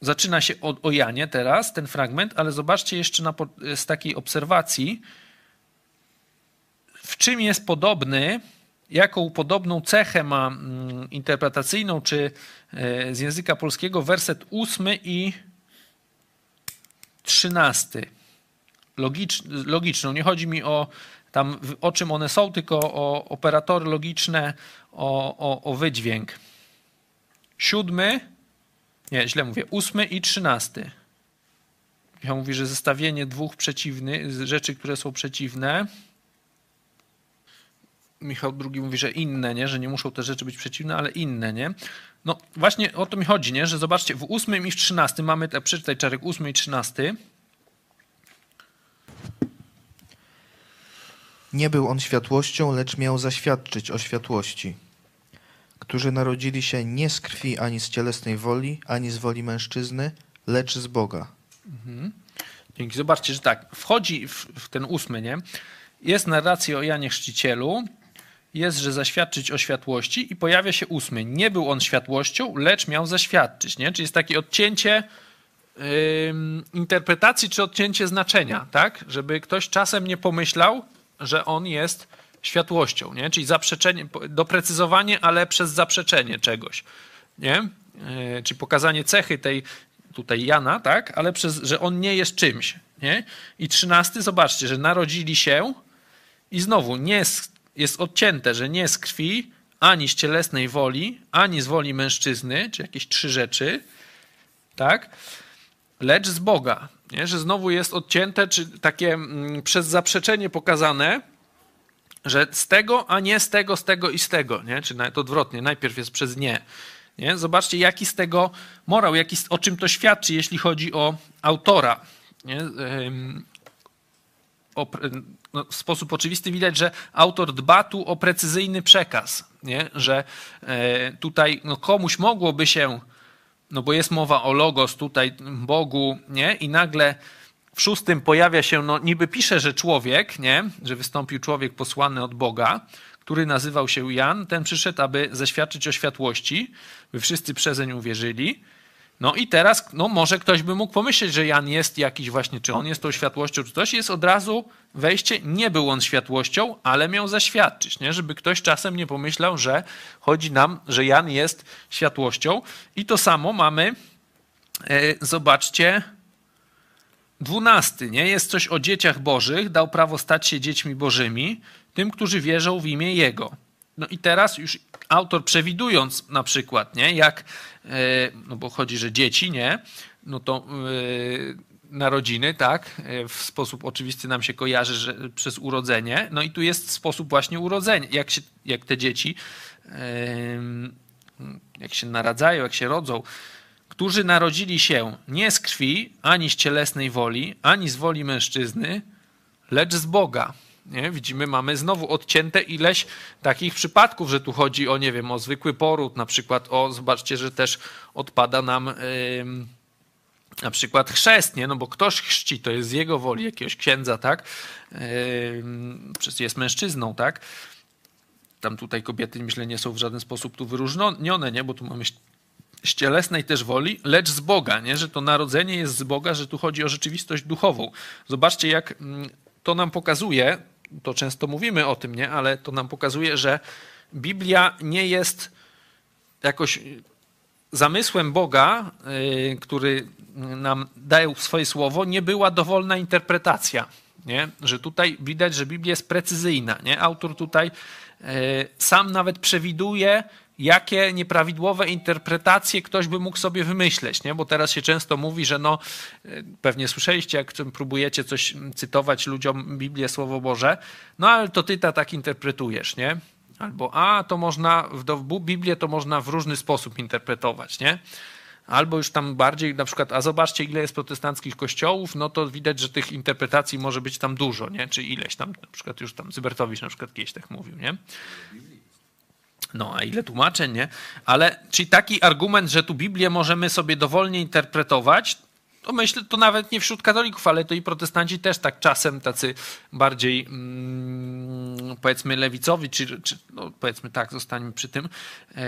zaczyna się o, o Janie teraz, ten fragment, ale zobaczcie jeszcze na, z takiej obserwacji, w czym jest podobny, jaką podobną cechę ma mm, interpretacyjną, czy e, z języka polskiego werset ósmy i trzynasty. Logicz, logiczną. Nie chodzi mi o tam, o czym one są, tylko o operatory logiczne, o, o, o wydźwięk. Siódmy, nie, źle mówię, ósmy i trzynasty. Michał mówi, że zestawienie dwóch przeciwnych, rzeczy, które są przeciwne. Michał drugi mówi, że inne, nie? że nie muszą te rzeczy być przeciwne, ale inne, nie? No właśnie o to mi chodzi, nie? że zobaczcie, w ósmym i w trzynastym mamy, te, przeczytaj Czarek, ósmy i trzynasty. Nie był on światłością, lecz miał zaświadczyć o światłości, którzy narodzili się nie z krwi ani z cielesnej woli, ani z woli mężczyzny, lecz z Boga. Mhm. Dzięki. Zobaczcie, że tak, wchodzi w, w ten ósmy, nie? Jest narracja o Janie Chrzcicielu, jest, że zaświadczyć o światłości i pojawia się ósmy. Nie był on światłością, lecz miał zaświadczyć, nie? Czyli jest takie odcięcie yy, interpretacji czy odcięcie znaczenia, tak? Żeby ktoś czasem nie pomyślał, że on jest światłością, nie? Czyli zaprzeczenie, doprecyzowanie, ale przez zaprzeczenie czegoś, nie? Yy, czyli pokazanie cechy tej tutaj Jana, tak? Ale przez, że on nie jest czymś, nie? I trzynasty, zobaczcie, że narodzili się i znowu nie jest, jest odcięte, że nie z krwi, ani z cielesnej woli, ani z woli mężczyzny, czy jakieś trzy rzeczy, tak? Lecz z Boga, nie? że znowu jest odcięte, czy takie mm, przez zaprzeczenie pokazane, że z tego, a nie z tego, z tego i z tego, nie? czy nawet odwrotnie, najpierw jest przez nie. nie? Zobaczcie, jaki z tego morał, jaki, o czym to świadczy, jeśli chodzi o autora. Nie? O, no, w sposób oczywisty widać, że autor dba tu o precyzyjny przekaz, nie? że e, tutaj no, komuś mogłoby się, no bo jest mowa o logos tutaj, Bogu, nie? i nagle w szóstym pojawia się, no niby pisze, że człowiek, nie? że wystąpił człowiek posłany od Boga, który nazywał się Jan, ten przyszedł, aby zaświadczyć o światłości, by wszyscy przezeń uwierzyli. No i teraz, no może ktoś by mógł pomyśleć, że Jan jest jakiś właśnie, czy on jest tą światłością, czy coś. Jest od razu wejście, nie był on światłością, ale miał zaświadczyć, nie? żeby ktoś czasem nie pomyślał, że chodzi nam, że Jan jest światłością. I to samo mamy, e, zobaczcie, dwunasty, nie? Jest coś o dzieciach bożych, dał prawo stać się dziećmi bożymi, tym, którzy wierzą w imię Jego. No i teraz już autor przewidując na przykład, nie, jak, no bo chodzi, że dzieci, nie, no to e, narodziny, tak, e, w sposób oczywisty nam się kojarzy, że przez urodzenie, no i tu jest sposób właśnie urodzenia, jak, się, jak te dzieci, jak się naradzają, jak się rodzą, którzy narodzili się nie z krwi, ani z cielesnej woli, ani z woli mężczyzny, lecz z Boga. Nie? Widzimy, mamy znowu odcięte ileś takich przypadków, że tu chodzi o, nie wiem, o zwykły poród, na przykład o, zobaczcie, że też odpada nam yy, na przykład chrzest, nie? No bo ktoś chrzci, to jest z jego woli jakiegoś księdza, tak? Yy, jest mężczyzną, tak? Tam tutaj kobiety, myślę, nie są w żaden sposób tu wyróżnione, nie? Bo tu mamy z cielesnej też woli, lecz z Boga, nie? że to narodzenie jest z Boga, że tu chodzi o rzeczywistość duchową. Zobaczcie, jak mm, to nam pokazuje, to często mówimy o tym, nie? ale to nam pokazuje, że Biblia nie jest jakoś zamysłem Boga, yy, który nam daje swoje słowo, nie była dowolna interpretacja. Nie? Że tutaj widać, że Biblia jest precyzyjna. Nie? Autor tutaj yy, sam nawet przewiduje, jakie nieprawidłowe interpretacje ktoś by mógł sobie wymyśleć, nie? bo teraz się często mówi, że no, pewnie słyszeliście, jak próbujecie coś cytować ludziom Biblię, Słowo Boże, no ale to ty ta tak interpretujesz, nie? Albo a, to można, w Biblię to można w różny sposób interpretować, nie? Albo już tam bardziej, na przykład, a zobaczcie, ile jest protestanckich kościołów, no to widać, że tych interpretacji może być tam dużo, nie? Czy ileś tam, na przykład już tam Zybertowicz na przykład kiedyś tak mówił, nie? No, a ile tłumaczeń, nie? Ale czyli taki argument, że tu Biblię możemy sobie dowolnie interpretować, to myślę, to nawet nie wśród katolików, ale to i protestanci też tak czasem tacy bardziej mm, powiedzmy lewicowi, czy, czy no, powiedzmy tak, zostańmy przy tym, e,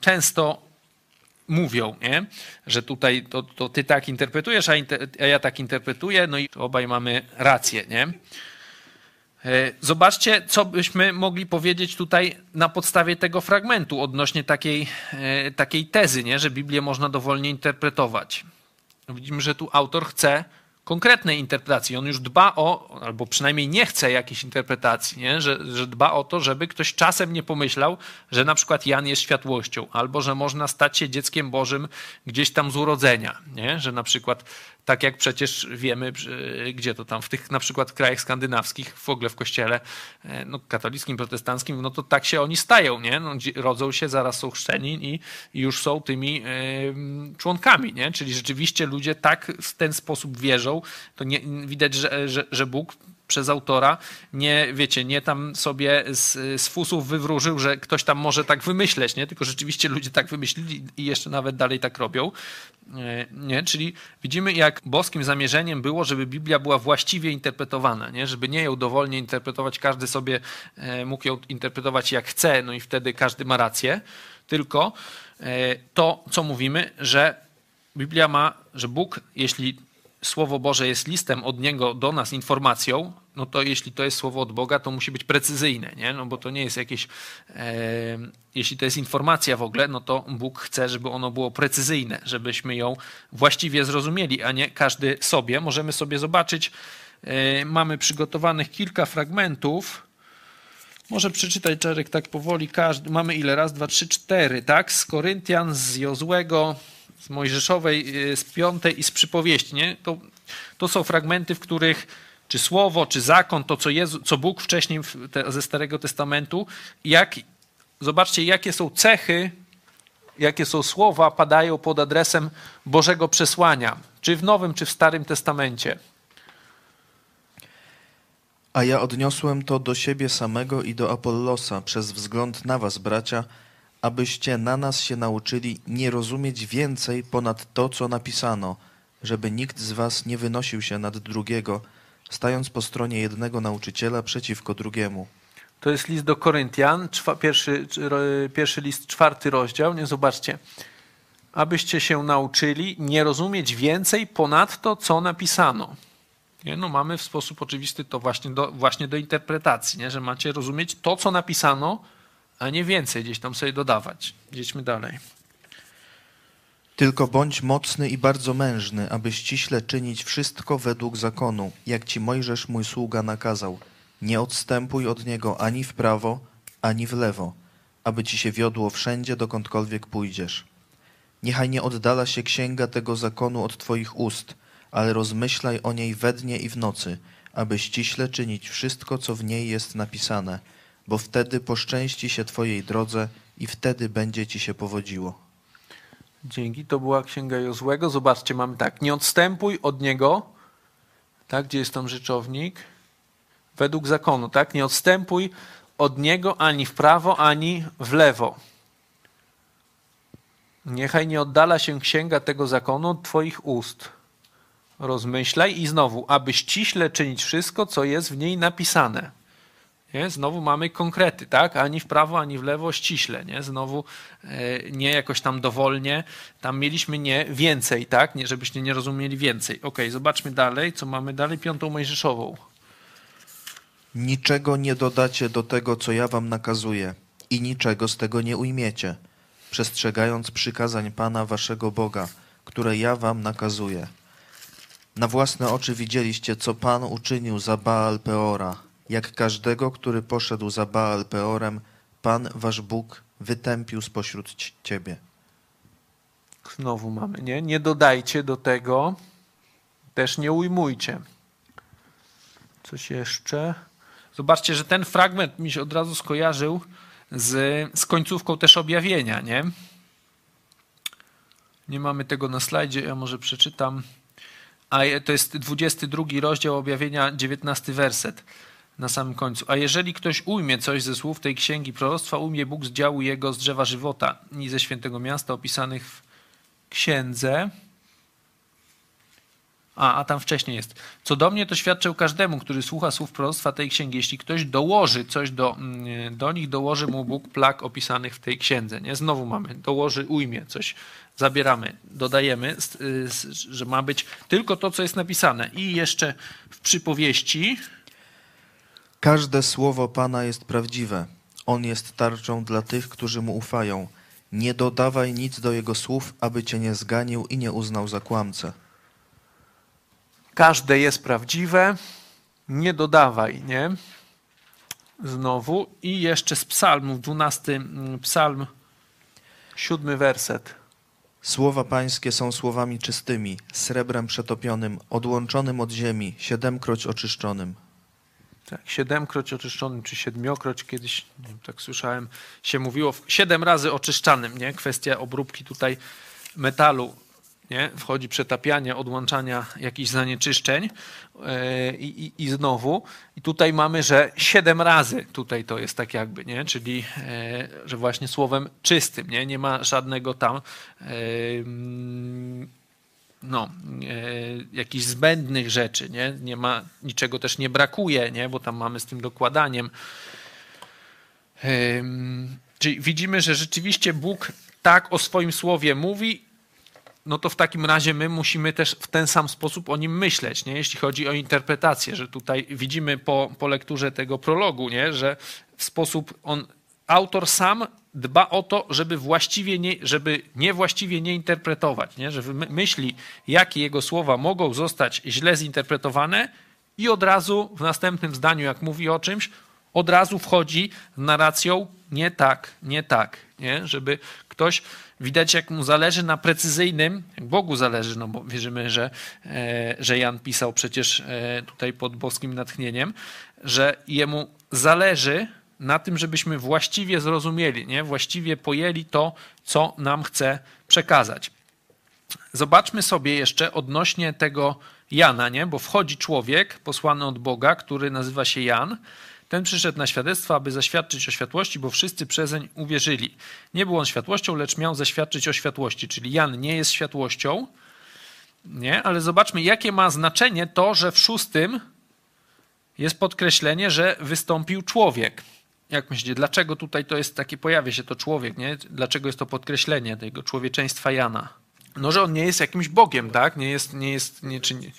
często mówią, nie? że tutaj to, to ty tak interpretujesz, a, inter, a ja tak interpretuję, no i obaj mamy rację. Nie? E, zobaczcie, co byśmy mogli powiedzieć tutaj na podstawie tego fragmentu odnośnie takiej, e, takiej tezy, nie? że Biblię można dowolnie interpretować. Widzimy, że tu autor chce konkretnej interpretacji. On już dba o, albo przynajmniej nie chce jakiejś interpretacji, nie? Że, że dba o to, żeby ktoś czasem nie pomyślał, że na przykład Jan jest światłością, albo że można stać się dzieckiem Bożym gdzieś tam z urodzenia, nie? że na przykład tak jak przecież wiemy, gdzie to tam, w tych na przykład krajach skandynawskich, w ogóle w kościele e, no, katolickim, protestanckim, no to tak się oni stają, nie? No, rodzą się, zaraz są chrzczeni i, już są tymi y, członkami, nie? Czyli rzeczywiście ludzie tak w ten sposób wierzą, to nie, widać, że, że, że Bóg przez autora, nie, wiecie, nie tam sobie z, z fusów wywróżył, że ktoś tam może tak wymyśleć, nie? tylko rzeczywiście ludzie tak wymyślili i jeszcze nawet dalej tak robią. E, nie? Czyli widzimy, jak boskim zamierzeniem było, żeby Biblia była właściwie interpretowana, nie? żeby nie ją dowolnie interpretować, każdy sobie e, mógł ją interpretować jak chce, no i wtedy każdy ma rację, tylko e, to, co mówimy, że Biblia ma, że Bóg, jeśli Słowo Boże jest listem od Niego do nas informacją, no to jeśli to jest Słowo od Boga, to musi być precyzyjne, nie? No bo to nie jest jakieś... E, jeśli to jest informacja w ogóle, no to Bóg chce, żeby ono było precyzyjne, żebyśmy ją właściwie zrozumieli, a nie każdy sobie. Możemy sobie zobaczyć, e, mamy przygotowanych kilka fragmentów, może przeczytać Czarek tak powoli, każdy, mamy ile? Raz, dwa, trzy, cztery, tak? Z Koryntian, z Jozłego, z Mojżeszowej, y, z Piątej i z przypowieści. Nie? To, to są fragmenty, w których czy słowo, czy zakon, to co, Jezu, co Bóg wcześniej te, ze Starego Testamentu, jak, zobaczcie, jakie są cechy, jakie są słowa, padają pod adresem Bożego przesłania, czy w Nowym, czy w Starym Testamencie. A ja odniosłem to do siebie samego i do Apollosa przez wzgląd na was, bracia, abyście na nas się nauczyli nie rozumieć więcej ponad to, co napisano, żeby nikt z was nie wynosił się nad drugiego, stając po stronie jednego nauczyciela przeciwko drugiemu. To jest list do Koryntian, pierwszy, pierwszy list, czwarty rozdział. Nie zobaczcie. Abyście się nauczyli nie rozumieć więcej ponad to, co napisano. Nie? No mamy w sposób oczywisty to właśnie do, właśnie do interpretacji, nie? że macie rozumieć to, co napisano, a nie więcej gdzieś tam sobie dodawać. Idźmy dalej. Tylko bądź mocny i bardzo mężny, aby ściśle czynić wszystko według zakonu, jak ci Mojżesz mój sługa nakazał. Nie odstępuj od niego ani w prawo, ani w lewo, aby ci się wiodło wszędzie, dokądkolwiek pójdziesz. Niechaj nie oddala się księga tego zakonu od twoich ust, ale rozmyślaj o niej we dnie i w nocy, aby ściśle czynić wszystko, co w niej jest napisane – bo wtedy poszczęści się Twojej drodze i wtedy będzie Ci się powodziło. Dzięki, to była Księga Jozłego. Zobaczcie, mamy tak, nie odstępuj od niego, tak, gdzie jest tam rzeczownik, według zakonu, tak, nie odstępuj od niego ani w prawo, ani w lewo. Niechaj nie oddala się księga tego zakonu od Twoich ust. Rozmyślaj i znowu, aby ściśle czynić wszystko, co jest w niej napisane. Nie? Znowu mamy konkrety, tak? Ani w prawo, ani w lewo, ściśle. Nie? Znowu e, nie jakoś tam dowolnie. Tam mieliśmy nie więcej, tak? Nie, żebyście nie rozumieli więcej. Ok, zobaczmy dalej, co mamy dalej. Piątą Mojżeszową. Niczego nie dodacie do tego, co ja wam nakazuję i niczego z tego nie ujmiecie, przestrzegając przykazań Pana waszego Boga, które ja wam nakazuję. Na własne oczy widzieliście, co Pan uczynił za Baal Peora, jak każdego, który poszedł za Baal Peorem, Pan wasz Bóg wytępił spośród ciebie. Znowu mamy, nie? Nie dodajcie do tego, też nie ujmujcie. Coś jeszcze? Zobaczcie, że ten fragment mi się od razu skojarzył z, z końcówką też objawienia, nie? Nie mamy tego na slajdzie, ja może przeczytam. A to jest 22 rozdział objawienia, 19 werset na samym końcu. A jeżeli ktoś ujmie coś ze słów tej księgi proroctwa, ujmie Bóg z działu jego z drzewa żywota i ze świętego miasta opisanych w księdze. A, a tam wcześniej jest. Co do mnie, to świadczę każdemu, który słucha słów proroctwa tej księgi. Jeśli ktoś dołoży coś do, mm, do nich, dołoży mu Bóg plag opisanych w tej księdze. Nie? Znowu mamy, dołoży, ujmie coś, zabieramy, dodajemy, że ma być tylko to, co jest napisane. I jeszcze w przypowieści. Każde słowo Pana jest prawdziwe. On jest tarczą dla tych, którzy mu ufają. Nie dodawaj nic do jego słów, aby cię nie zganił i nie uznał za kłamcę. Każde jest prawdziwe, nie dodawaj, nie? Znowu. I jeszcze z psalmów, 12 mm, psalm, siódmy werset. Słowa pańskie są słowami czystymi, srebrem przetopionym, odłączonym od ziemi, siedemkroć oczyszczonym. Tak, siedemkroć oczyszczonym, czy siedmiokroć kiedyś, wiem, tak słyszałem, się mówiło, siedem razy oczyszczanym, nie? Kwestia obróbki tutaj metalu, nie? Wchodzi przetapianie, odłączania jakichś zanieczyszczeń yy, i, i, znowu. I tutaj mamy, że siedem razy tutaj to jest tak jakby, nie? Czyli, yy, że właśnie słowem czystym, nie? Nie ma żadnego tam yy, no, e, jakichś zbędnych rzeczy, nie? nie ma, niczego też nie brakuje, nie? bo tam mamy z tym dokładaniem. Czyli widzimy, że rzeczywiście Bóg tak o swoim słowie mówi, no to w takim razie my musimy też w ten sam sposób o nim myśleć, nie? jeśli chodzi o interpretację, że tutaj widzimy po, po lekturze tego prologu, nie? że w sposób on, autor sam dba o to, żeby właściwie nie, żeby niewłaściwie nie interpretować, nie? że myśli, jakie jego słowa mogą zostać źle zinterpretowane i od razu w następnym zdaniu, jak mówi o czymś, od razu wchodzi narracją nie tak, nie tak, nie? żeby ktoś, widać jak mu zależy na precyzyjnym, jak Bogu zależy, no bo wierzymy, że, e, że Jan pisał przecież e, tutaj pod boskim natchnieniem, że jemu zależy na tym, żebyśmy właściwie zrozumieli, nie? właściwie pojęli to, co nam chce przekazać. Zobaczmy sobie jeszcze odnośnie tego Jana, nie? bo wchodzi człowiek posłany od Boga, który nazywa się Jan. Ten przyszedł na świadectwo, aby zaświadczyć o światłości, bo wszyscy przezeń uwierzyli. Nie był on światłością, lecz miał zaświadczyć o światłości, czyli Jan nie jest światłością, nie? ale zobaczmy, jakie ma znaczenie to, że w szóstym jest podkreślenie, że wystąpił człowiek. Jak myślicie, dlaczego tutaj to jest takie, pojawia się to człowiek, nie? Dlaczego jest to podkreślenie tego człowieczeństwa Jana? No, że on nie jest jakimś Bogiem, tak? Nie jest, nie jest, nie, czy nie.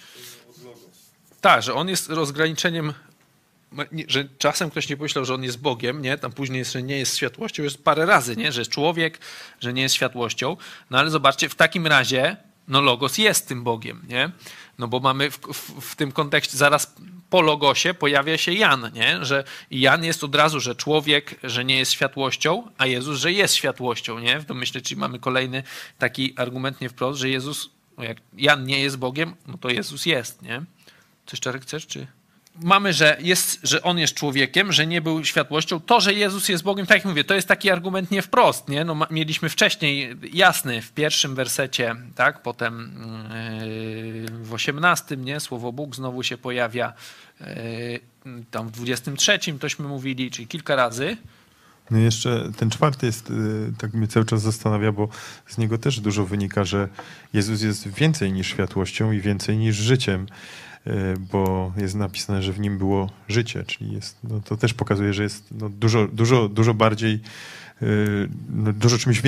Tak, że on jest rozgraniczeniem, że czasem ktoś nie pomyślał, że on jest Bogiem, nie? Tam później jest, że nie jest światłością, jest parę razy, nie? Że jest człowiek, że nie jest światłością. No ale zobaczcie, w takim razie, no Logos jest tym Bogiem, nie? No bo mamy w, w, w tym kontekście zaraz po logosie pojawia się Jan, nie? że Jan jest od razu, że człowiek, że nie jest światłością, a Jezus, że jest światłością. Nie? W domyśle, czyli mamy kolejny taki argument nie wprost, że Jezus, no jak Jan nie jest Bogiem, no to Jezus jest. Nie? Coś Czarek chcesz, czy mamy, że, jest, że on jest człowiekiem, że nie był światłością. To, że Jezus jest Bogiem, tak jak mówię, to jest taki argument nie wprost. Nie? No, mieliśmy wcześniej jasny w pierwszym wersecie, tak? potem yy, w osiemnastym, nie? słowo Bóg znowu się pojawia. Yy, tam w dwudziestym trzecim tośmy mówili, czyli kilka razy. No jeszcze ten czwarty jest, yy, tak mnie cały czas zastanawia, bo z niego też dużo wynika, że Jezus jest więcej niż światłością i więcej niż życiem. E, bo jest napisane, że w nim było życie, czyli jest, no to też pokazuje, że jest no dużo, dużo, dużo bardziej, e, no dużo czymś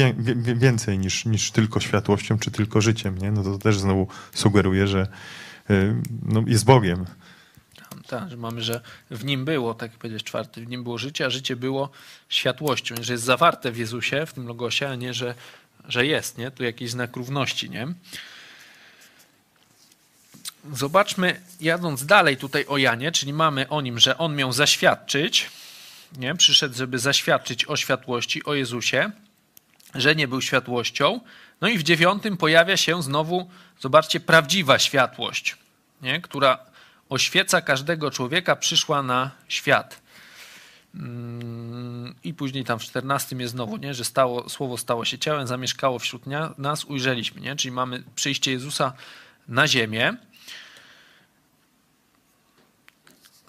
więcej niż, niż tylko światłością czy tylko życiem. Nie? No to też znowu sugeruje, że e, no jest Bogiem. Tak, że mamy, że w nim było, tak jak powiedziałeś, czwarty, w nim było życie, a życie było światłością, że jest zawarte w Jezusie, w tym logosie, a nie, że, że jest, nie? Tu jakiś znak równości, nie? Zobaczmy, jadąc dalej tutaj o Janie, czyli mamy o nim, że on miał zaświadczyć, nie? przyszedł, żeby zaświadczyć o światłości, o Jezusie, że nie był światłością. No i w dziewiątym pojawia się znowu, zobaczcie, prawdziwa światłość, nie? która oświeca każdego człowieka, przyszła na świat. Mm, I później tam w czternastym jest znowu, nie? że stało, słowo stało się ciałem, zamieszkało wśród nas, ujrzeliśmy. Nie? Czyli mamy przyjście Jezusa na ziemię.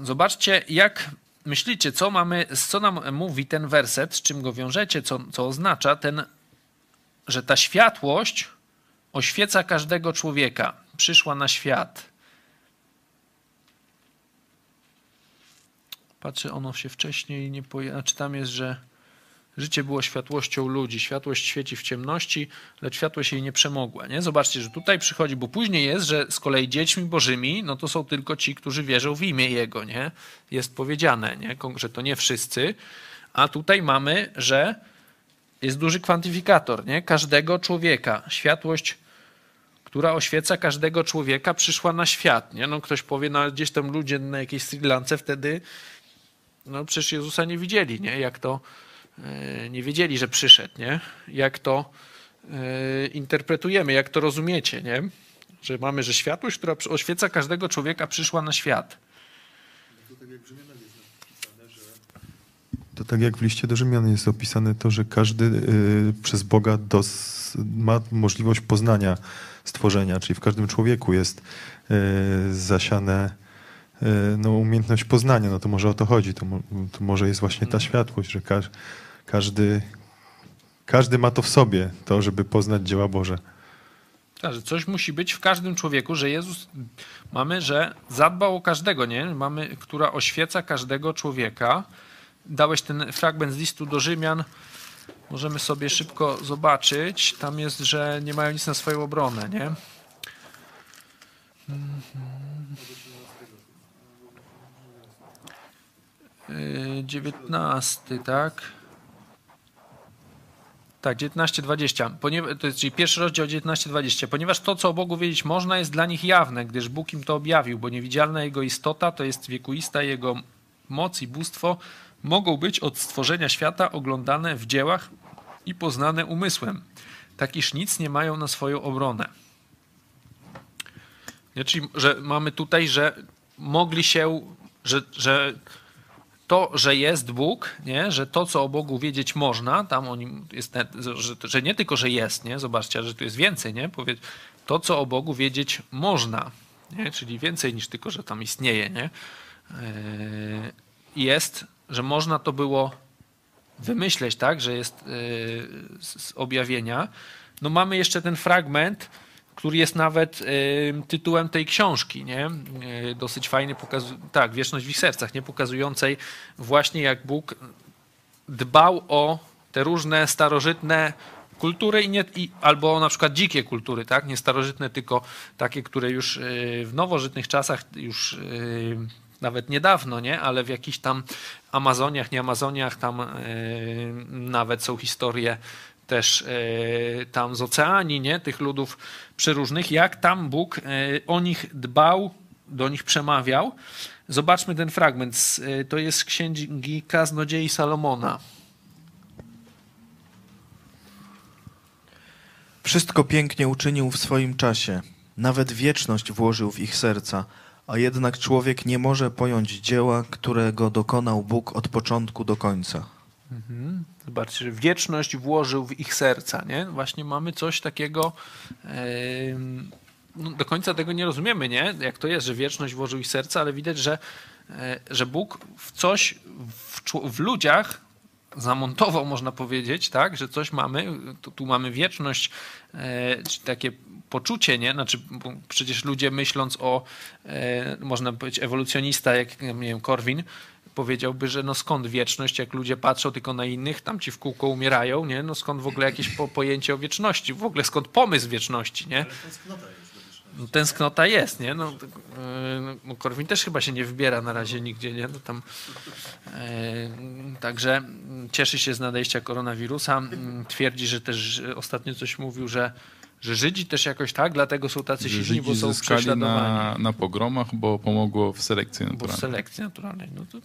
Zobaczcie, jak myślicie, co mamy, co nam mówi ten werset, z czym go wiążecie, co, co oznacza ten, że ta światłość oświeca każdego człowieka, przyszła na świat. Patrzę, ono się wcześniej nie pojawiło. Czy znaczy tam jest, że życie było światłością ludzi. Światłość świeci w ciemności, lecz światłość jej nie przemogła. Nie? Zobaczcie, że tutaj przychodzi, bo później jest, że z kolei dziećmi bożymi, no to są tylko ci, którzy wierzą w imię Jego. Nie? Jest powiedziane, nie? że to nie wszyscy. A tutaj mamy, że jest duży kwantyfikator nie? każdego człowieka. Światłość która oświeca każdego człowieka, przyszła na świat. Nie? No ktoś powie, no gdzieś tam ludzie na jakiejś Sri Lance wtedy no przecież Jezusa nie widzieli, nie? Jak to nie wiedzieli, że przyszedł, nie? Jak to e, interpretujemy, jak to rozumiecie, nie? Że mamy, że światłość, która oświeca każdego człowieka, przyszła na świat. To tak jak w liście do Rzymian jest opisane to, że każdy y, przez Boga dos, ma możliwość poznania stworzenia, czyli w każdym człowieku jest y, zasiane y, no, umiejętność poznania, no to może o to chodzi, to, to może jest właśnie ta światłość, że ka każdy, każdy ma to w sobie, to, żeby poznać dzieła Boże. Że coś musi być w każdym człowieku, że Jezus mamy, że zadbał o każdego, nie? Mamy, która oświeca każdego człowieka. Dałeś ten fragment z listu do Rzymian. Możemy sobie szybko zobaczyć. Tam jest, że nie mają nic na swoją obronę, nie? Dziewiętnasty, tak? Tak, 19-20. To jest czyli pierwszy rozdział 19-20. Ponieważ to, co o Bogu wiedzieć można, jest dla nich jawne, gdyż Bóg im to objawił, bo niewidzialna Jego istota, to jest wiekuista Jego moc i bóstwo, mogą być od stworzenia świata oglądane w dziełach i poznane umysłem, tak iż nic nie mają na swoją obronę. Nie, czyli, że mamy tutaj, że mogli się, że, że to, że jest Bóg, nie? że to, co o Bogu wiedzieć można, tam o nim jest, że, że nie tylko, że jest, nie? zobaczcie, że tu jest więcej, nie? Powiedz, to, co o Bogu wiedzieć można, nie? czyli więcej niż tylko, że tam istnieje, nie? E, jest, że można to było wymyśleć, tak, że jest e, z objawienia. No mamy jeszcze ten fragment, który jest nawet tytułem tej książki, nie? Y, dosyć fajny, pokazu- tak, Wieczność w ich sercach, nie? Pokazującej właśnie jak Bóg dbał o te różne starożytne kultury i nie, i, albo na przykład dzikie kultury, tak? Nie starożytne, tylko takie, które już y, w nowożytnych czasach już nawet niedawno, nie? ale w jakichś tam Amazoniach, nie Amazoniach, tam nawet są historie też e, tam z oceanii, nie? tych ludów przeróżnych, jak tam Bóg e, o nich dbał, do nich przemawiał. Zobaczmy ten fragment. E, to jest z księgi Kaznodziei Salomona. Wszystko pięknie uczynił w swoim czasie. Nawet wieczność włożył w ich serca, a jednak człowiek nie może pojąć dzieła, którego dokonał Bóg od początku do końca. Mhm. Zobaczcie, że wieczność włożył w ich serca. Nie? Właśnie mamy coś takiego. no do końca tego nie rozumiemy, nie? jak to jest, że wieczność włożył ich serca, ale widać, że, e, że Bóg w coś w, w ludziach zamontował, można powiedzieć, tak, że coś mamy, tu, tu mamy wieczność, e, takie poczucie, nie? Znaczy, przecież ludzie myśląc o, e, można powiedzieć, ewolucjonista, jak nie wiem, Korwin, powiedziałby, że no skąd wieczność, jak ludzie patrzą tylko na innych, tam ci w kółko umierają, nie? No skąd w ogóle jakieś po, pojęcie o wieczności, w ogóle skąd pomysł wieczności, nie? No, tęsknota jest, nie? No, e, no, Korwin też chyba się nie wybiera na razie nigdzie, nie? No, tam, e, także cieszy się z nadejścia koronawirusa. Twierdzi, że też ostatnio coś mówił, że że Żydzi też jakoś tak, dlatego są tacy silni, Żydzi bo są prześladowani. Na, na pogromach, bo pomogło w selekcji naturalnej. Bo w selekcji naturalnej. No to,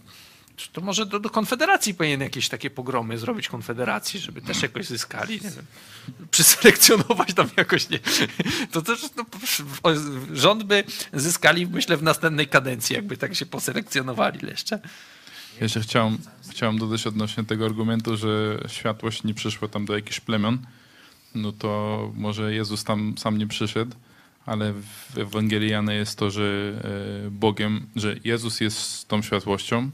to może do, do, Konfederacji powinien jakieś takie pogromy zrobić Konfederacji, żeby też jakoś zyskali, nie wiem, przyselekcjonować tam jakoś, nie. To też no, rząd by zyskali, myślę, w następnej kadencji, jakby tak się poselekcjonowali jeszcze. Jeszcze chciałem, chciałem dodać odnośnie tego argumentu, że światłość nie przyszła tam do jakichś plemion, no to może Jezus tam sam nie przyszedł, ale w Ewangelii Jana jest to, że e, Bogiem, że Jezus jest tą światłością,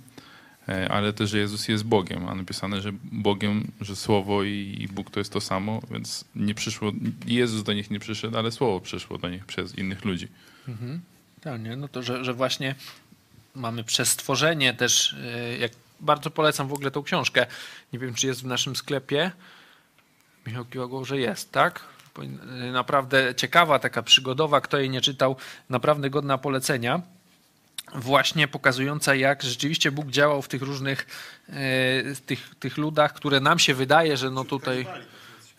e, ale też, że Jezus jest Bogiem, a napisane, że Bogiem, że Słowo i Bóg to jest to samo, więc nie przyszło, Jezus do nich nie przyszedł, ale Słowo przyszło do nich przez innych ludzi. Mhm. Tak, nie? No to, że, że właśnie mamy przez stworzenie też, e, jak bardzo polecam w ogóle tą książkę. Nie wiem, czy jest w naszym sklepie. Michał kiwał, że jest, tak? Naprawdę ciekawa, taka przygodowa. Kto jej nie czytał, naprawdę godna polecenia właśnie pokazująca, jak rzeczywiście Bóg działał w tych różnych e, tych, tych ludach, które nam się wydaje, że no tutaj.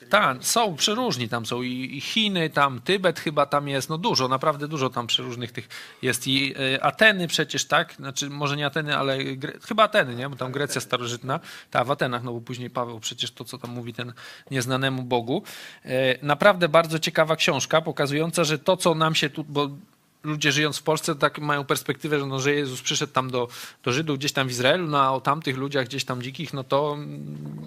Tak, są przeróżni, tam są i, Chiny, tam Tybet chyba tam jest, no dużo, naprawdę dużo tam przeróżnych tych jest i e, Ateny przecież, tak, znaczy może nie Ateny, ale Gre chyba Ateny, nie, bo tam Grecja starożytna, ta w Atenach, no bo później Paweł przecież to, co tam mówi ten nieznanemu Bogu. E, naprawdę bardzo ciekawa książka, pokazująca, że to, co nam się tu, bo ludzie żyjąc w Polsce tak mają perspektywę, że, no, że Jezus przyszedł tam do, do Żydów gdzieś tam w Izraelu, no a o tamtych ludziach gdzieś tam dzikich, no to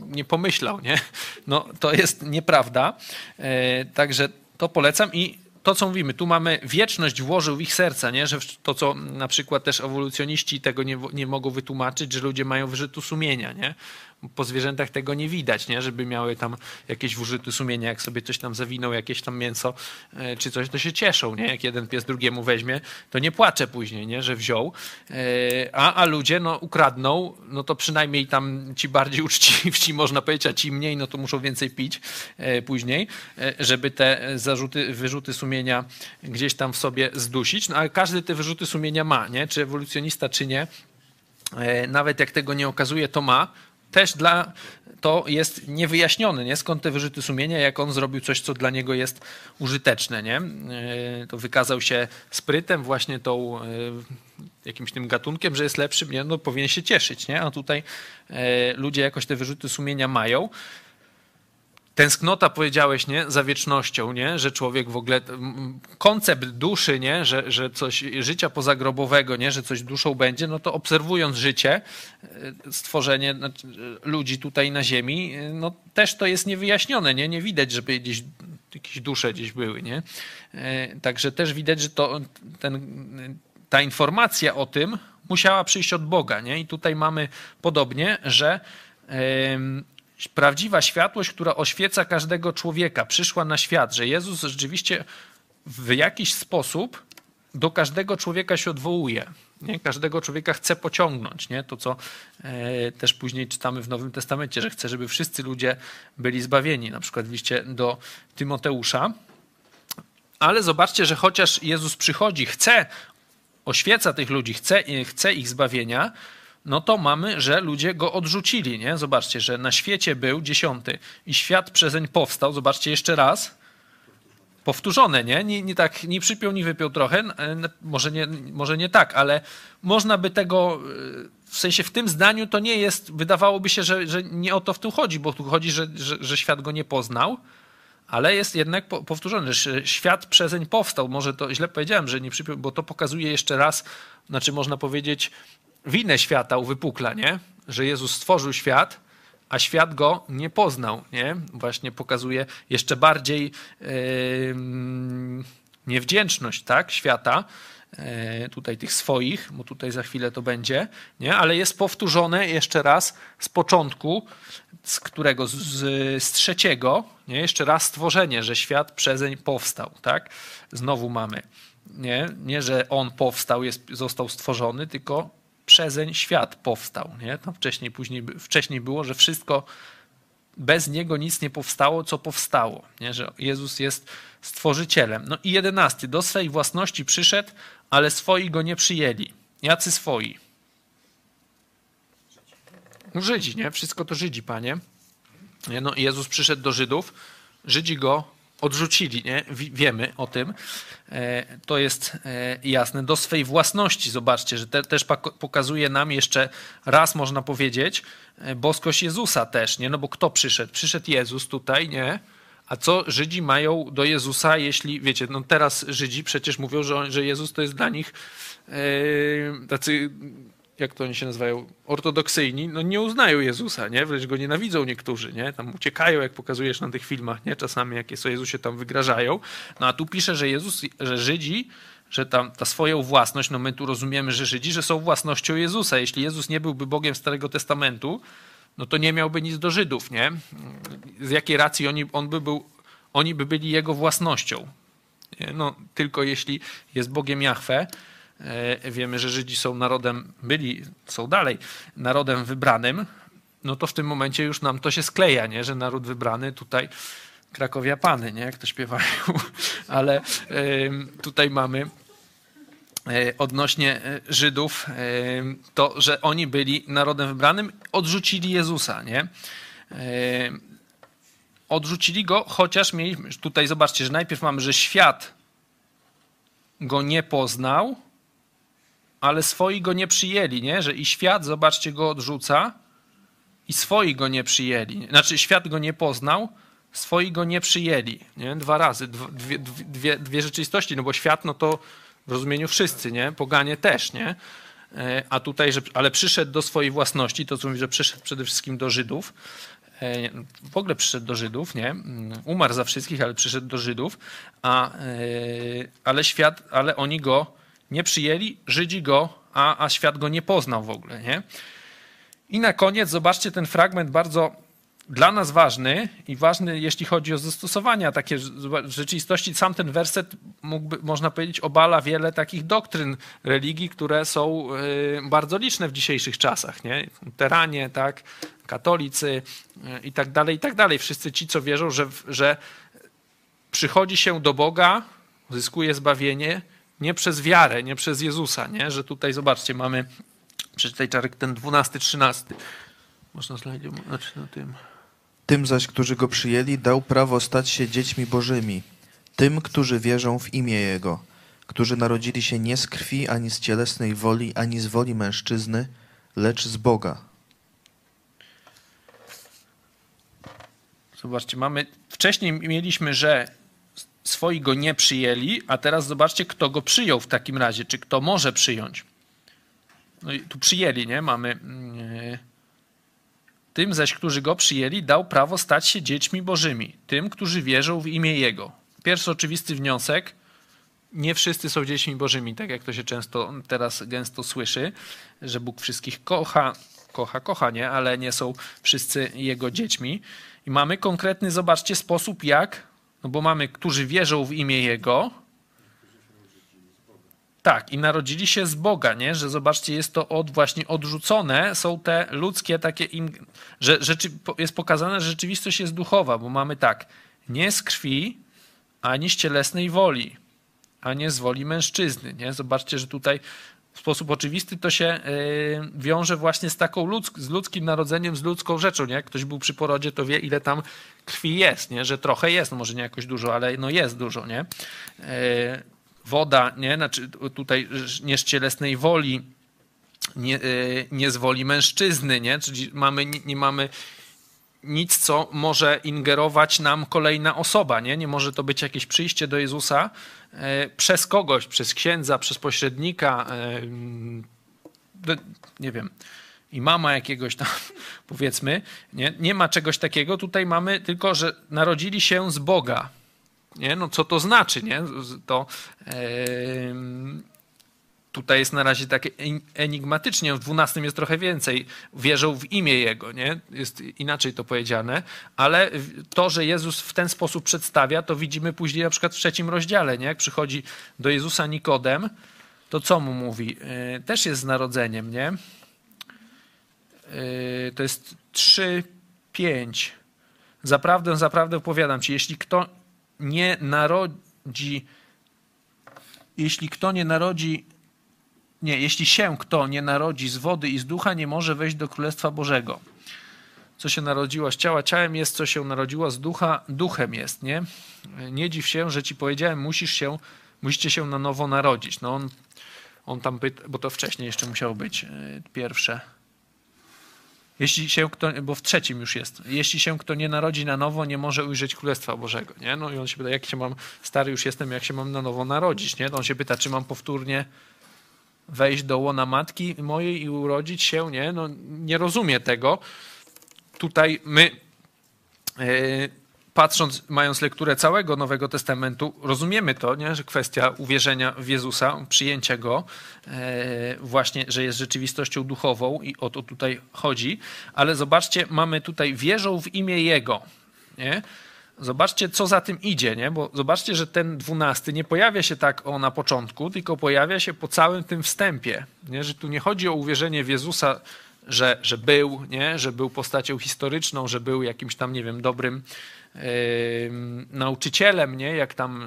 nie pomyślał, nie? No to jest nieprawda. E, także to polecam i to, co mówimy, tu mamy wieczność włożył w ich serca, nie? że to, co na przykład też ewolucjoniści tego nie, nie mogą wytłumaczyć, że ludzie mają wyrzutu sumienia, nie? Po zwierzętach tego nie widać, nie? żeby miały tam jakieś wyrzuty sumienia, jak sobie coś tam zawinął, jakieś tam mięso e, czy coś, to się cieszą, nie? jak jeden pies drugiemu weźmie, to nie płacze później, nie? że wziął, e, a, a ludzie no, ukradną, no to przynajmniej tam ci bardziej uczciwci, można powiedzieć, a ci mniej, no to muszą więcej pić e, później, żeby te zarzuty, wyrzuty sumienia gdzieś tam w sobie zdusić, no ale każdy te wyrzuty sumienia ma, nie? czy ewolucjonista, czy nie, nawet jak tego nie okazuje, to ma, też dla, to jest niewyjaśnione, nie? skąd te wyrzuty sumienia, jak on zrobił coś, co dla niego jest użyteczne. Nie? E, to wykazał się sprytem, właśnie tą e, jakimś tym gatunkiem, że jest lepszy, nie? No, powinien się cieszyć, nie? a tutaj e, ludzie jakoś te wyrzuty sumienia mają tęsknota, powiedziałeś, nie, za wiecznością, nie, że człowiek w ogóle, koncept duszy, nie, że, że coś, życia pozagrobowego, nie, że coś duszą będzie, no to obserwując życie, e, stworzenie znaczy, ludzi tutaj na ziemi, e, no też to jest niewyjaśnione, nie, nie widać, żeby gdzieś jakieś dusze gdzieś były, nie. E, także też widać, że to, ten, ta informacja o tym musiała przyjść od Boga, nie, i tutaj mamy podobnie, że prawdziwa światłość, która oświeca każdego człowieka, przyszła na świat, że Jezus rzeczywiście w jakiś sposób do każdego człowieka się odwołuje. Nie? Każdego człowieka chce pociągnąć. Nie? To, co e, też później czytamy w Nowym Testamencie, że chce, żeby wszyscy ludzie byli zbawieni. Na przykład w liście do Tymoteusza. Ale zobaczcie, że chociaż Jezus przychodzi, chce, oświeca tych ludzi, chce, chce ich zbawienia, no to mamy, że ludzie go odrzucili. Nie? Zobaczcie, że na świecie był dziesiąty i świat przezeń powstał. Zobaczcie jeszcze raz. Powtórzone, nie? Nie, nie tak, nie przypiął, nie wypiął trochę. Może nie, może nie tak, ale można by tego, w sensie w tym zdaniu to nie jest, wydawałoby się, że, że nie o to w tym chodzi, bo tu chodzi, że, że, że świat go nie poznał, ale jest jednak powtórzone, że świat przezeń powstał. Może to źle powiedziałem, że nie przypiął, bo to pokazuje jeszcze raz, znaczy można powiedzieć, winę świata uwypukla, nie? Że Jezus stworzył świat, a świat go nie poznał, nie? Właśnie pokazuje jeszcze bardziej yy, niewdzięczność, tak? Świata, yy, tutaj tych swoich, bo tutaj za chwilę to będzie, nie? Ale jest powtórzone jeszcze raz z początku, z którego? Z, z trzeciego, nie? Jeszcze raz stworzenie, że świat przezeń powstał, tak? Znowu mamy, nie? Nie, że on powstał, jest, został stworzony, tylko przezeń świat powstał. Nie? Tam wcześniej, później, wcześniej było, że wszystko bez niego nic nie powstało, co powstało. Nie? Że Jezus jest stworzycielem. No i jedenasty. Do swej własności przyszedł, ale swoi go nie przyjęli. Jacy swoi? Żydzi, nie? Wszystko to Żydzi, panie. No, Jezus przyszedł do Żydów, Żydzi go odrzucili, nie? wiemy o tym. E, to jest e, jasne. Do swej własności, zobaczcie, że te, też pokazuje nam jeszcze raz, można powiedzieć, e, boskość Jezusa też, nie? No bo kto przyszedł? Przyszedł Jezus tutaj, nie? A co Żydzi mają do Jezusa, jeśli, wiecie, no teraz Żydzi przecież mówią, że, że Jezus to jest dla nich yy, tacy jak to oni się nazywają, ortodoksyjni, no nie uznają Jezusa, nie? Wręcz go nienawidzą niektórzy, nie? Tam uciekają, jak pokazujesz na tych filmach, nie? Czasami jakie są Jezusie tam wygrażają. No a tu pisze, że Jezus, że Żydzi, że tam ta swoją własność, no my tu rozumiemy, że Żydzi, że są własnością Jezusa. Jeśli Jezus nie byłby Bogiem Starego Testamentu, no to nie miałby nic do Żydów, nie? Z jakiej racji oni, on by był, oni by byli jego własnością? Nie? No tylko jeśli jest Bogiem Jahwe, wiemy, że Żydzi są narodem, byli, są dalej narodem wybranym, no to w tym momencie już nam to się skleja, nie? że naród wybrany tutaj Krakowia Pany, nie? jak to śpiewają, ale tutaj mamy e, odnośnie e, Żydów, to, że oni byli narodem wybranym, odrzucili Jezusa, nie? Odrzucili go, chociaż mieliśmy, tutaj zobaczcie, że najpierw mamy, że świat go nie poznał, ale swoi go nie przyjęli, nie? Że i świat, zobaczcie, go odrzuca i swoi go nie przyjęli. Znaczy, świat go nie poznał, swoi go nie przyjęli, nie? Dwa razy, dwie, dwie, dwie rzeczywistości, no bo świat, no to w rozumieniu wszyscy, nie? Poganie też, nie? E, a tutaj, że, ale przyszedł do swojej własności, to co mówi, że przyszedł przede wszystkim do Żydów, e, w ogóle przyszedł do Żydów, nie? Umarł za wszystkich, ale przyszedł do Żydów, a, e, ale świat, ale oni go nie przyjęli, Żydzi go, a, a świat go nie poznał w ogóle, nie? I na koniec zobaczcie ten fragment bardzo dla nas ważny i ważny, jeśli chodzi o zastosowania takie w rzeczywistości. Sam ten werset mógłby, można powiedzieć, obala wiele takich doktryn religii, które są y, bardzo liczne w dzisiejszych czasach. Nie? Teranie, tak, katolicy y, i tak dalej, i tak dalej. Wszyscy ci, co wierzą, że, że przychodzi się do Boga, zyskuje zbawienie nie przez wiarę, nie przez Jezusa, nie? że tutaj zobaczcie, mamy przeczytaj Czarek ten 12, 13. Można znaleźć, znaczy na tym. Tym zaś, którzy go przyjęli, dał prawo stać się dziećmi bożymi. Tym, którzy wierzą w imię Jego, którzy narodzili się nie z krwi, ani z cielesnej woli, ani z woli mężczyzny, lecz z Boga. Zobaczcie, mamy. Wcześniej mieliśmy, że swoi go nie przyjęli, a teraz zobaczcie, kto go przyjął w takim razie, czy kto może przyjąć. No i tu przyjęli, nie? Mamy. Yy, tym zaś, którzy go przyjęli, dał prawo stać się dziećmi bożymi, tym, którzy wierzą w imię Jego. Pierwszy oczywisty wniosek. Nie wszyscy są dziećmi bożymi, tak jak to się często teraz gęsto słyszy, że Bóg wszystkich kocha, kocha, kocha, nie, ale nie są wszyscy Jego dziećmi. I mamy konkretny, zobaczcie, sposób, jak, no bo mamy, którzy wierzą w imię Jego, tak, i narodzili się z Boga, nie? że zobaczcie, jest to od, właśnie odrzucone, są te ludzkie takie, im, że rzeczy, jest pokazane, że rzeczywistość jest duchowa, bo mamy tak, nie z krwi, ani z cielesnej woli, a nie z woli mężczyzny. Nie? Zobaczcie, że tutaj w sposób oczywisty to się yy, wiąże właśnie z taką z ludzkim narodzeniem, z ludzką rzeczą. Nie? Jak ktoś był przy porodzie, to wie, ile tam krwi jest, nie? że trochę jest, no może nie jakoś dużo, ale no jest dużo. Nie? Yy, woda, nie? Znaczy tutaj nie woli, nie, e, nie z woli mężczyzny, nie? Czyli mamy, nie mamy nic, co może ingerować nam kolejna osoba. Nie, nie może to być jakieś przyjście do Jezusa e, przez kogoś, przez księdza, przez pośrednika, e, nie wiem, i mama jakiegoś tam, powiedzmy. Nie, nie ma czegoś takiego. Tutaj mamy tylko, że narodzili się z Boga. Nie? No co to znaczy? Nie? To yy, tutaj jest na razie takie enigmatycznie, w 12 jest trochę więcej. Wierzą w imię Jego, nie? jest inaczej to powiedziane, ale to, że Jezus w ten sposób przedstawia, to widzimy później na przykład w trzecim rozdziale, nie? jak przychodzi do Jezusa Nikodem, to co mu mówi? Yy, też jest z narodzeniem, nie? Yy, to jest 3, 5. Zaprawdę, zaprawdę powiadam ci, jeśli kto nie narodzi, jeśli kto nie narodzi, nie, jeśli się kto nie narodzi z wody i z ducha, nie może wejść do Królestwa Bożego. Co się narodziło z ciała, ciałem jest, co się narodziło z ducha, duchem jest, nie? Nie dziw się, że ci powiedziałem, musisz się, musicie się na nowo narodzić. No on, on tam pyta, bo to wcześniej jeszcze musiało być e, pierwsze. Jeśli się kto, bo w trzecim już jest, jeśli się kto nie narodzi na nowo, nie może ujrzeć Królestwa Bożego, nie? No i on się pyta, jak się mam, stary już jestem, jak się mam na nowo narodzić, nie? No on się pyta, czy mam powtórnie wejść do łona matki mojej i urodzić się, nie? No nie rozumie tego. Tutaj my yy, patrząc, mając lekturę całego Nowego Testamentu, rozumiemy to, nie? że kwestia uwierzenia w Jezusa, przyjęcia Go, e, właśnie, że jest rzeczywistością duchową i o to tutaj chodzi, ale zobaczcie, mamy tutaj wierzą w imię Jego. Nie? Zobaczcie, co za tym idzie, nie? Bo zobaczcie, że ten dwunasty nie pojawia się tak o na początku, tylko pojawia się po całym tym wstępie. Nie? Że tu nie chodzi o uwierzenie w Jezusa, że, że był, nie? że był postacią historyczną, że był jakimś tam, nie wiem, dobrym yy, nauczycielem, nie? jak tam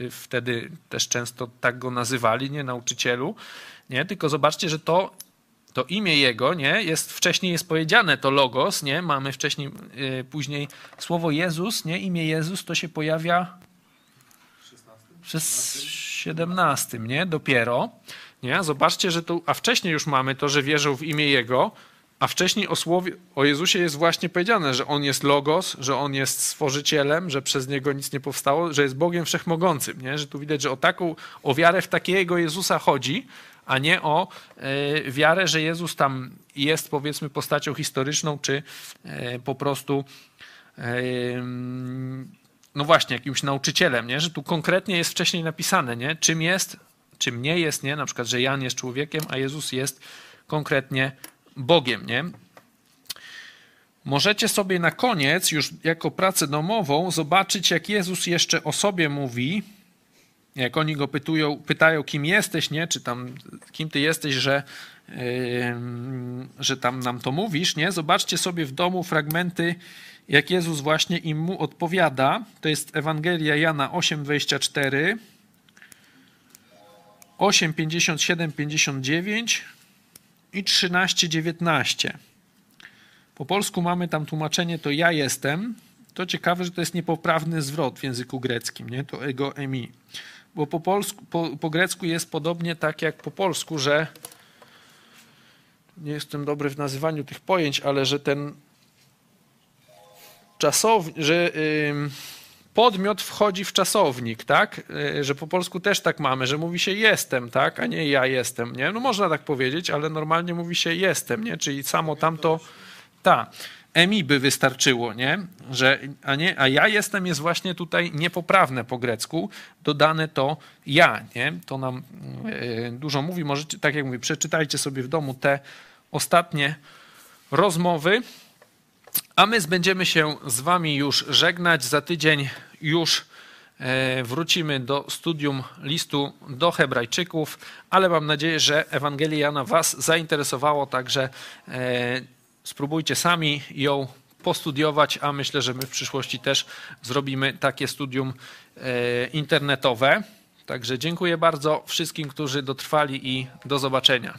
yy, wtedy też często tak go nazywali, nie nauczycielu, nie? tylko zobaczcie, że to to imię jego, nie, jest wcześniej jest powiedziane, to logos, nie, mamy wcześniej, yy, później słowo Jezus, nie, imię Jezus to się pojawia przez 17, nie, dopiero, nie, zobaczcie, że tu, a wcześniej już mamy to, że wierzą w imię Jego, a wcześniej o słowie, o Jezusie jest właśnie powiedziane, że On jest logos, że On jest stworzycielem, że przez Niego nic nie powstało, że jest Bogiem Wszechmogącym, nie, że tu widać, że o taką, o wiarę w takiego Jezusa chodzi, a nie o e, wiarę, że Jezus tam jest powiedzmy postacią historyczną, czy e, po prostu e, no właśnie jakimś nauczycielem, nie? że tu konkretnie jest wcześniej napisane, nie? czym jest, czym nie jest, nie? na przykład, że Jan jest człowiekiem, a Jezus jest konkretnie Bogiem. Nie? Możecie sobie na koniec, już jako pracę domową, zobaczyć, jak Jezus jeszcze o sobie mówi, jak oni go pytują, pytają, kim jesteś, nie? Czy tam, kim ty jesteś, że, yy, że tam nam to mówisz, nie? Zobaczcie sobie w domu fragmenty, jak Jezus właśnie im mu odpowiada. To jest Ewangelia Jana 8:24, 8, 57, 59 i 13, 19. Po polsku mamy tam tłumaczenie to ja jestem. To ciekawe, że to jest niepoprawny zwrot w języku greckim, nie? To ego emi bo po, polsku, po, po grecku jest podobnie tak jak po polsku, że nie jestem dobry w nazywaniu tych pojęć, ale że ten czasownik, że podmiot wchodzi w czasownik, tak? Yy, że po polsku też tak mamy, że mówi się jestem, tak? A nie ja jestem, nie? No można tak powiedzieć, ale normalnie mówi się jestem, nie? Czyli samo tamto, ta emi by wystarczyło, nie? Że, a, nie? a ja jestem jest właśnie tutaj niepoprawne po grecku, dodane to ja, nie? To nam e, dużo mówi, możecie, tak jak mówię, przeczytajcie sobie w domu te ostatnie rozmowy, a my będziemy się z wami już żegnać. Za tydzień już e, wrócimy do studium listu do Hebrajczyków, ale mam nadzieję, że Ewangelia was zainteresowało, także e, spróbujcie sami ją postudiować, a myślę, że my w przyszłości też zrobimy takie studium e, internetowe. Także dziękuję bardzo wszystkim, którzy dotrwali i do zobaczenia.